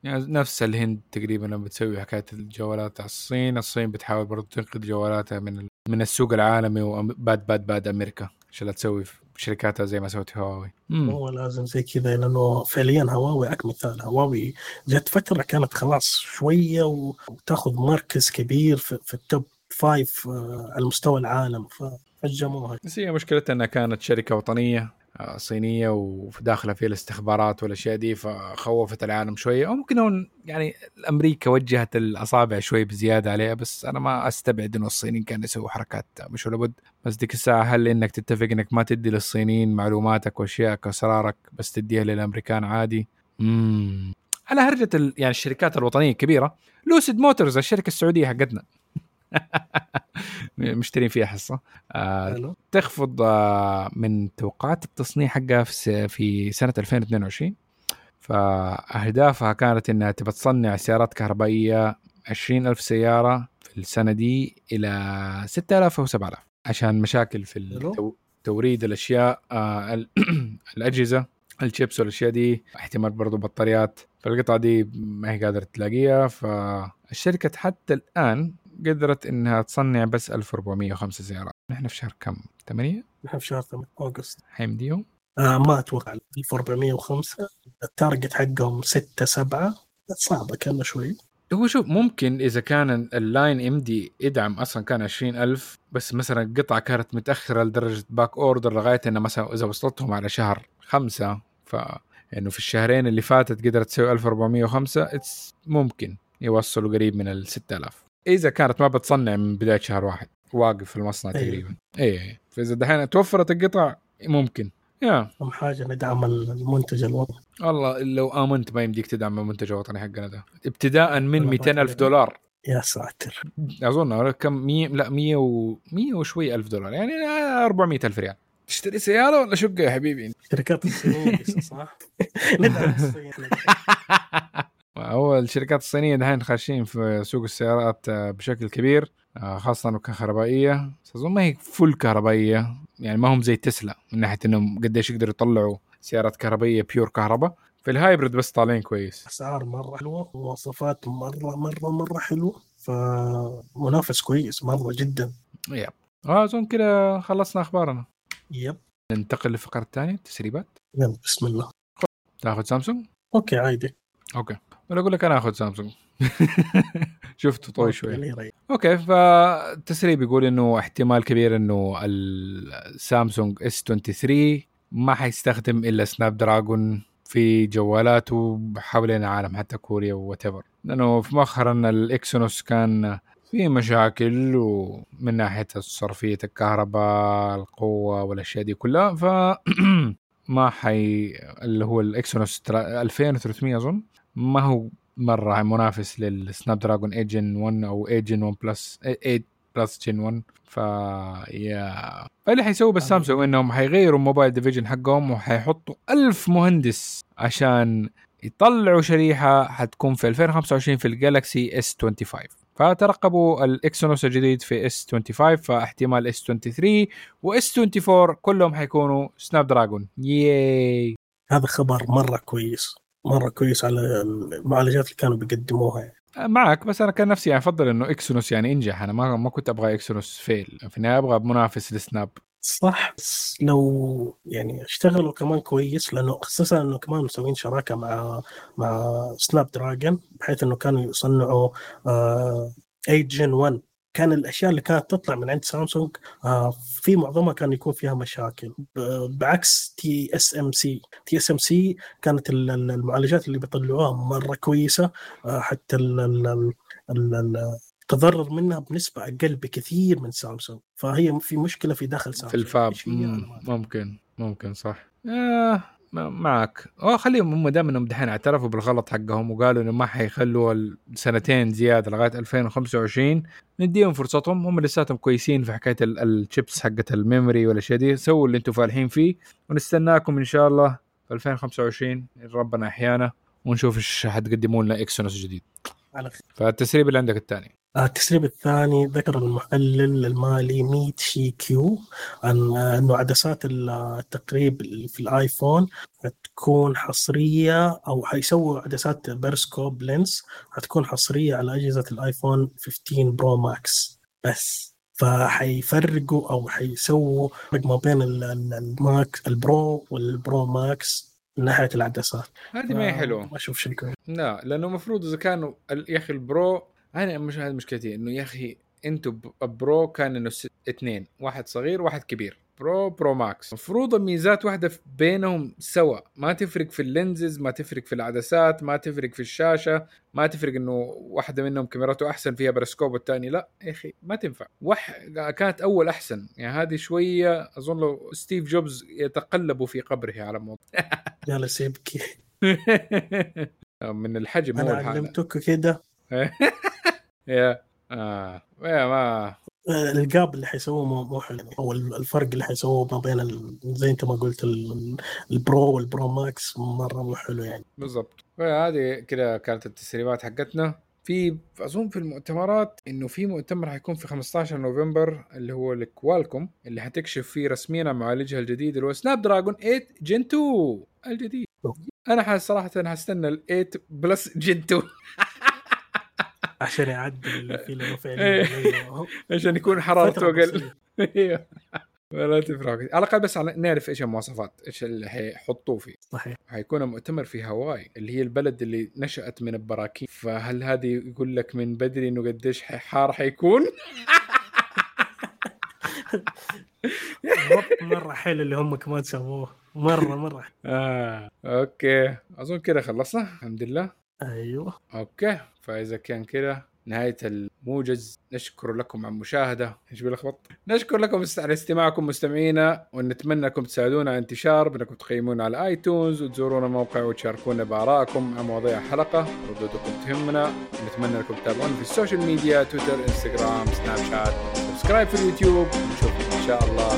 يعني نفس الهند تقريبا لما بتسوي حكاية الجوالات على الصين، الصين بتحاول برضو تنقذ جوالاتها من من السوق العالمي وباد باد باد أمريكا. عشان لا تسوي شركاتها زي ما سوت هواوي. هو لازم زي كذا لأنه فعليا هواوي أكمل مثال. هواوي جت فترة كانت خلاص شوية و- وتأخذ مركز كبير في, في ال top five آه، على مستوى العالم فهجموها بس هي مشكلتها إنها كانت شركة وطنية صينية وداخله فيها الاستخبارات والأشياء دي فخوفت العالم شوية أو ممكن يعني أمريكا وجهت الأصابع شوي بزيادة عليها بس أنا ما أستبعد إنه الصينيين كانوا يسووا حركات مش ولا بد بس ديك الساعة هل إنك تتفق إنك ما تدي للصينيين معلوماتك واشيائك وأسرارك بس تديها للأمريكان عادي؟ امم على هرجة. يعني الشركات الوطنية الكبيرة لوسيد موتورز الشركة السعودية حقتنا مشترين فيها حصة. آه تخفض آه، من توقعات التصنيع حقها في سنة 2022 فأهدافها كانت إنها تبى تصنع سيارات كهربائية 20 ألف سيارة في السنة دي إلى 6000 أو 7000 عشان مشاكل في. التو- توريد الأشياء آه، ال- الأجهزة الشيبس والأشياء دي احتمال برضو بطاريات. فالقطعة دي ما هي قادرة تلاقيها. فالشركة حتى الآن قدرت إنها تصنع بس 1405 سيارات نحن في شهر كم؟ 8 نحن في شهر 8 August. حيمديهم؟ آه ما أتوقع. 1405 ال target حقهم 6 7 صعبة كان شوي. هو شوف ممكن إذا كان ال line ام دي يدعم أصلا كان 20000 بس مثلا القطعه كانت متأخرة لدرجة back order لغاية إنه مثلا إذا وصلتهم على شهر خمسة ف انه في الشهرين اللي فاتت قدرت تسوي 1405 it's ممكن يوصلوا قريب من ال 6000 إذا كانت ما بتصنع من بداية شهر واحد. واقف في المصنع أيوة. تقريبا. اي اي فإذا دحين توفرت القطع ممكن. يا. أهم حاجة ندعم المنتج الوطني. والله لو آمنت ما يمديك تدعم المنتج الوطني حقنا ده. ابتداء من ولا 200 ألف. دولار. يا ساتر. أظن كم 100 لا 100 و 100 وشوي ألف دولار. يعني 400 ألف ريال. تشتري سيارة ولا شقة يا حبيبي؟ شركات الصينيه صح؟ ندعم الصين هو الشركات الصينية دحين خاشين في سوق السيارات آه، بشكل كبير آه، خاصة انه كهربائيه بس اظن ما هي full كهربائية يعني ما هم زي تسلا من ناحية إنهم قديش يقدروا يطلعوا سيارات كهربائية pure كهرباء. في ال hybrid بس طالعين كويس. اسعار مرة حلوة مواصفات مرة مرة مرة حلوة فمنافس كويس مرة جدا. Yep. آه، أظن كده خلصنا أخبارنا. يب. ننتقل للفقره الثانية التسريبات يلا بسم الله. تاخذ سامسونج؟ Okay عادي. Okay. ولا أقول لك أنا آخذ سامسونج. شفته طويل شوي. Okay فالتسريب يقول إنه احتمال كبير إنه السامسونج S 23 ما حيستخدم إلا Snapdragon في جوالاته حوالين العالم حتى كوريا what لأنه في مؤخرا ال Exynos كان في مشاكل ومن ناحية صرفية الكهرباء القوة والأشياء دي كلها ف ما حي اللي هو ال Exynos 2300 أظن. ما هو مرة منافس لل Snapdragon 8 Gen 1 أو 8 Gen 1 Plus 8 Plus Gen 1 ف yeah فاللي حيسووا بس سامسونج إنهم حيغيروا ال mobile division حقهم وحيحطوا ألف مهندس عشان يطلعوا شريحة حتكون في 2025 في ال Galaxy S 25 فترقبوا ال Exynos الجديد في S 25 فاحتمال S 23 و S 24 كلهم حيكونوا Snapdragon. Yay. هذا خبر مرة كويس. مرة كويس على المعالجات اللي كانوا بيقدموها يعني. معك بس أنا كان نفسي يعني أفضل إنه Exynos يعني ينجح. أنا ما ما كنت أبغى Exynos fail. في النهايه أبغى منافس ل Snap. صح بس لو يعني اشتغلوا كمان كويس لأنه خصوصا إنه كمان مسوين شراكة مع مع Snapdragon بحيث إنه كانوا يصنعوا آه 8 Gen 1 كان الأشياء اللي كانت تطلع من عند سامسونج آه في معظمها كان يكون فيها مشاكل. بعكس تي اس ام سي تي اس ام سي كانت ال- ال- المعالجات اللي بيطلعوها مرة كويسة آه حتى ال ال ال ال ال تضرر منها بنسبة أقل بكثير من سامسونج. فهي في مشكلة في داخل في سامسونج. ال fab مم، ما أعرف. ممكن. ممكن صح. آه. معك. آه خليهم هم دام إنهم دحين اعترفوا بالغلط حقهم وقالوا إنه ما حيخلوا السنتين زيادة لغاية 2025 نديهم فرصتهم. هم لساتهم كويسين في حكاية ال- الشيبس حقت ال memory والاشياء دي. سووا اللي أنتم فالحين فيه ونستناكم إن شاء الله في 2025 إن ربنا أحيانا ونشوف إيش حتقدموا لنا Exynos جديد. على خير. فالتسريب اللي عندك الثاني. التسريب الثاني ذكر المحلل المالي ميت شي كيو عن آه، إنه عدسات ال- التقريب في الآيفون حتكون حصرية أو حيسووا عدسات periscope lens حتكون حصرية على أجهزة ال iPhone 15 Pro Max بس. فحيفرقوا أو حيسووا فرق ما بين ال- ال- ال Max ال Pro وال Pro Max من ناحية العدسات. هذه ما هي حلوة. ما أشوف شيء كويس. لا لأنه المفروض إذا كانوا يا أخي ال Pro أنا مش هذه مشكلتي إنه يا أخي أنتم Pro كان إنه اثنين واحد صغير واحد كبير. Pro Pro Max المفروض الميزات واحدة بينهم سوا. ما تفرق في ال lenses ما تفرق في العدسات ما تفرق في الشاشة ما تفرق إنه واحدة منهم كاميرته أحسن فيها برسكوب والثاني لا. يا أخي ما تنفع. وح كانت أول أحسن. يعني هذه شوية أظن لو ستيف جوبز يتقلب في قبره على الموضوع جالس يبكي من الحجم هو الحالة. علمتك كده. يا آه. يا ما ال gap اللي حيسووه مو مو حلو. أو الفرق اللي حيسووه ما بين ال- زي انت ما قلت ال- ال Pro وال Pro Max مرة مو حلو يعني. بالضبط. فهذه كده كانت التسريبات حقتنا. في أظن في المؤتمرات إنه في مؤتمر حيكون في 15 نوفمبر اللي هو ال Qualcomm اللي حتكشف فيه رسميا معالجها الجديد اللي هو Snapdragon 8 Gen 2 الجديد أنا صراحة حستنى ال 8 Plus Gen 2 عشان يعدل فيه لأنه إيه. عشان يكون حرارته أقل. إيوه ولا تفرق. على الأقل بس نعرف إيش المواصفات إيش اللي حيحطوه فيه صحيح حيكون مؤتمر في هاواي اللي هي البلد اللي نشأت من البراكين فهل هذه يقول لك من بدري إنه قديش حار حيكون؟ مرة حلو اللي هم كمان سووه مرة مرة. آه. Okay أظن كده خلصنا الحمد لله أيوه. Okay. فإذا كان كذا نهاية الموجز نشكر لكم على المشاهدة. إيش بلخبط نشكر لكم على استماعكم مستمعينا ونتمنى انكم تساعدونا على انتشار بأنكم تقيمونا على iTunes وتزورونا الموقع وتشاركونا بآرائكم عن مواضيع الحلقة. ردودكم تهمنا. نتمنى انكم تتابعونا في السوشيال ميديا تويتر إنستغرام سناب شات. Subscribe في اليوتيوب. ونشوفكم إن شاء الله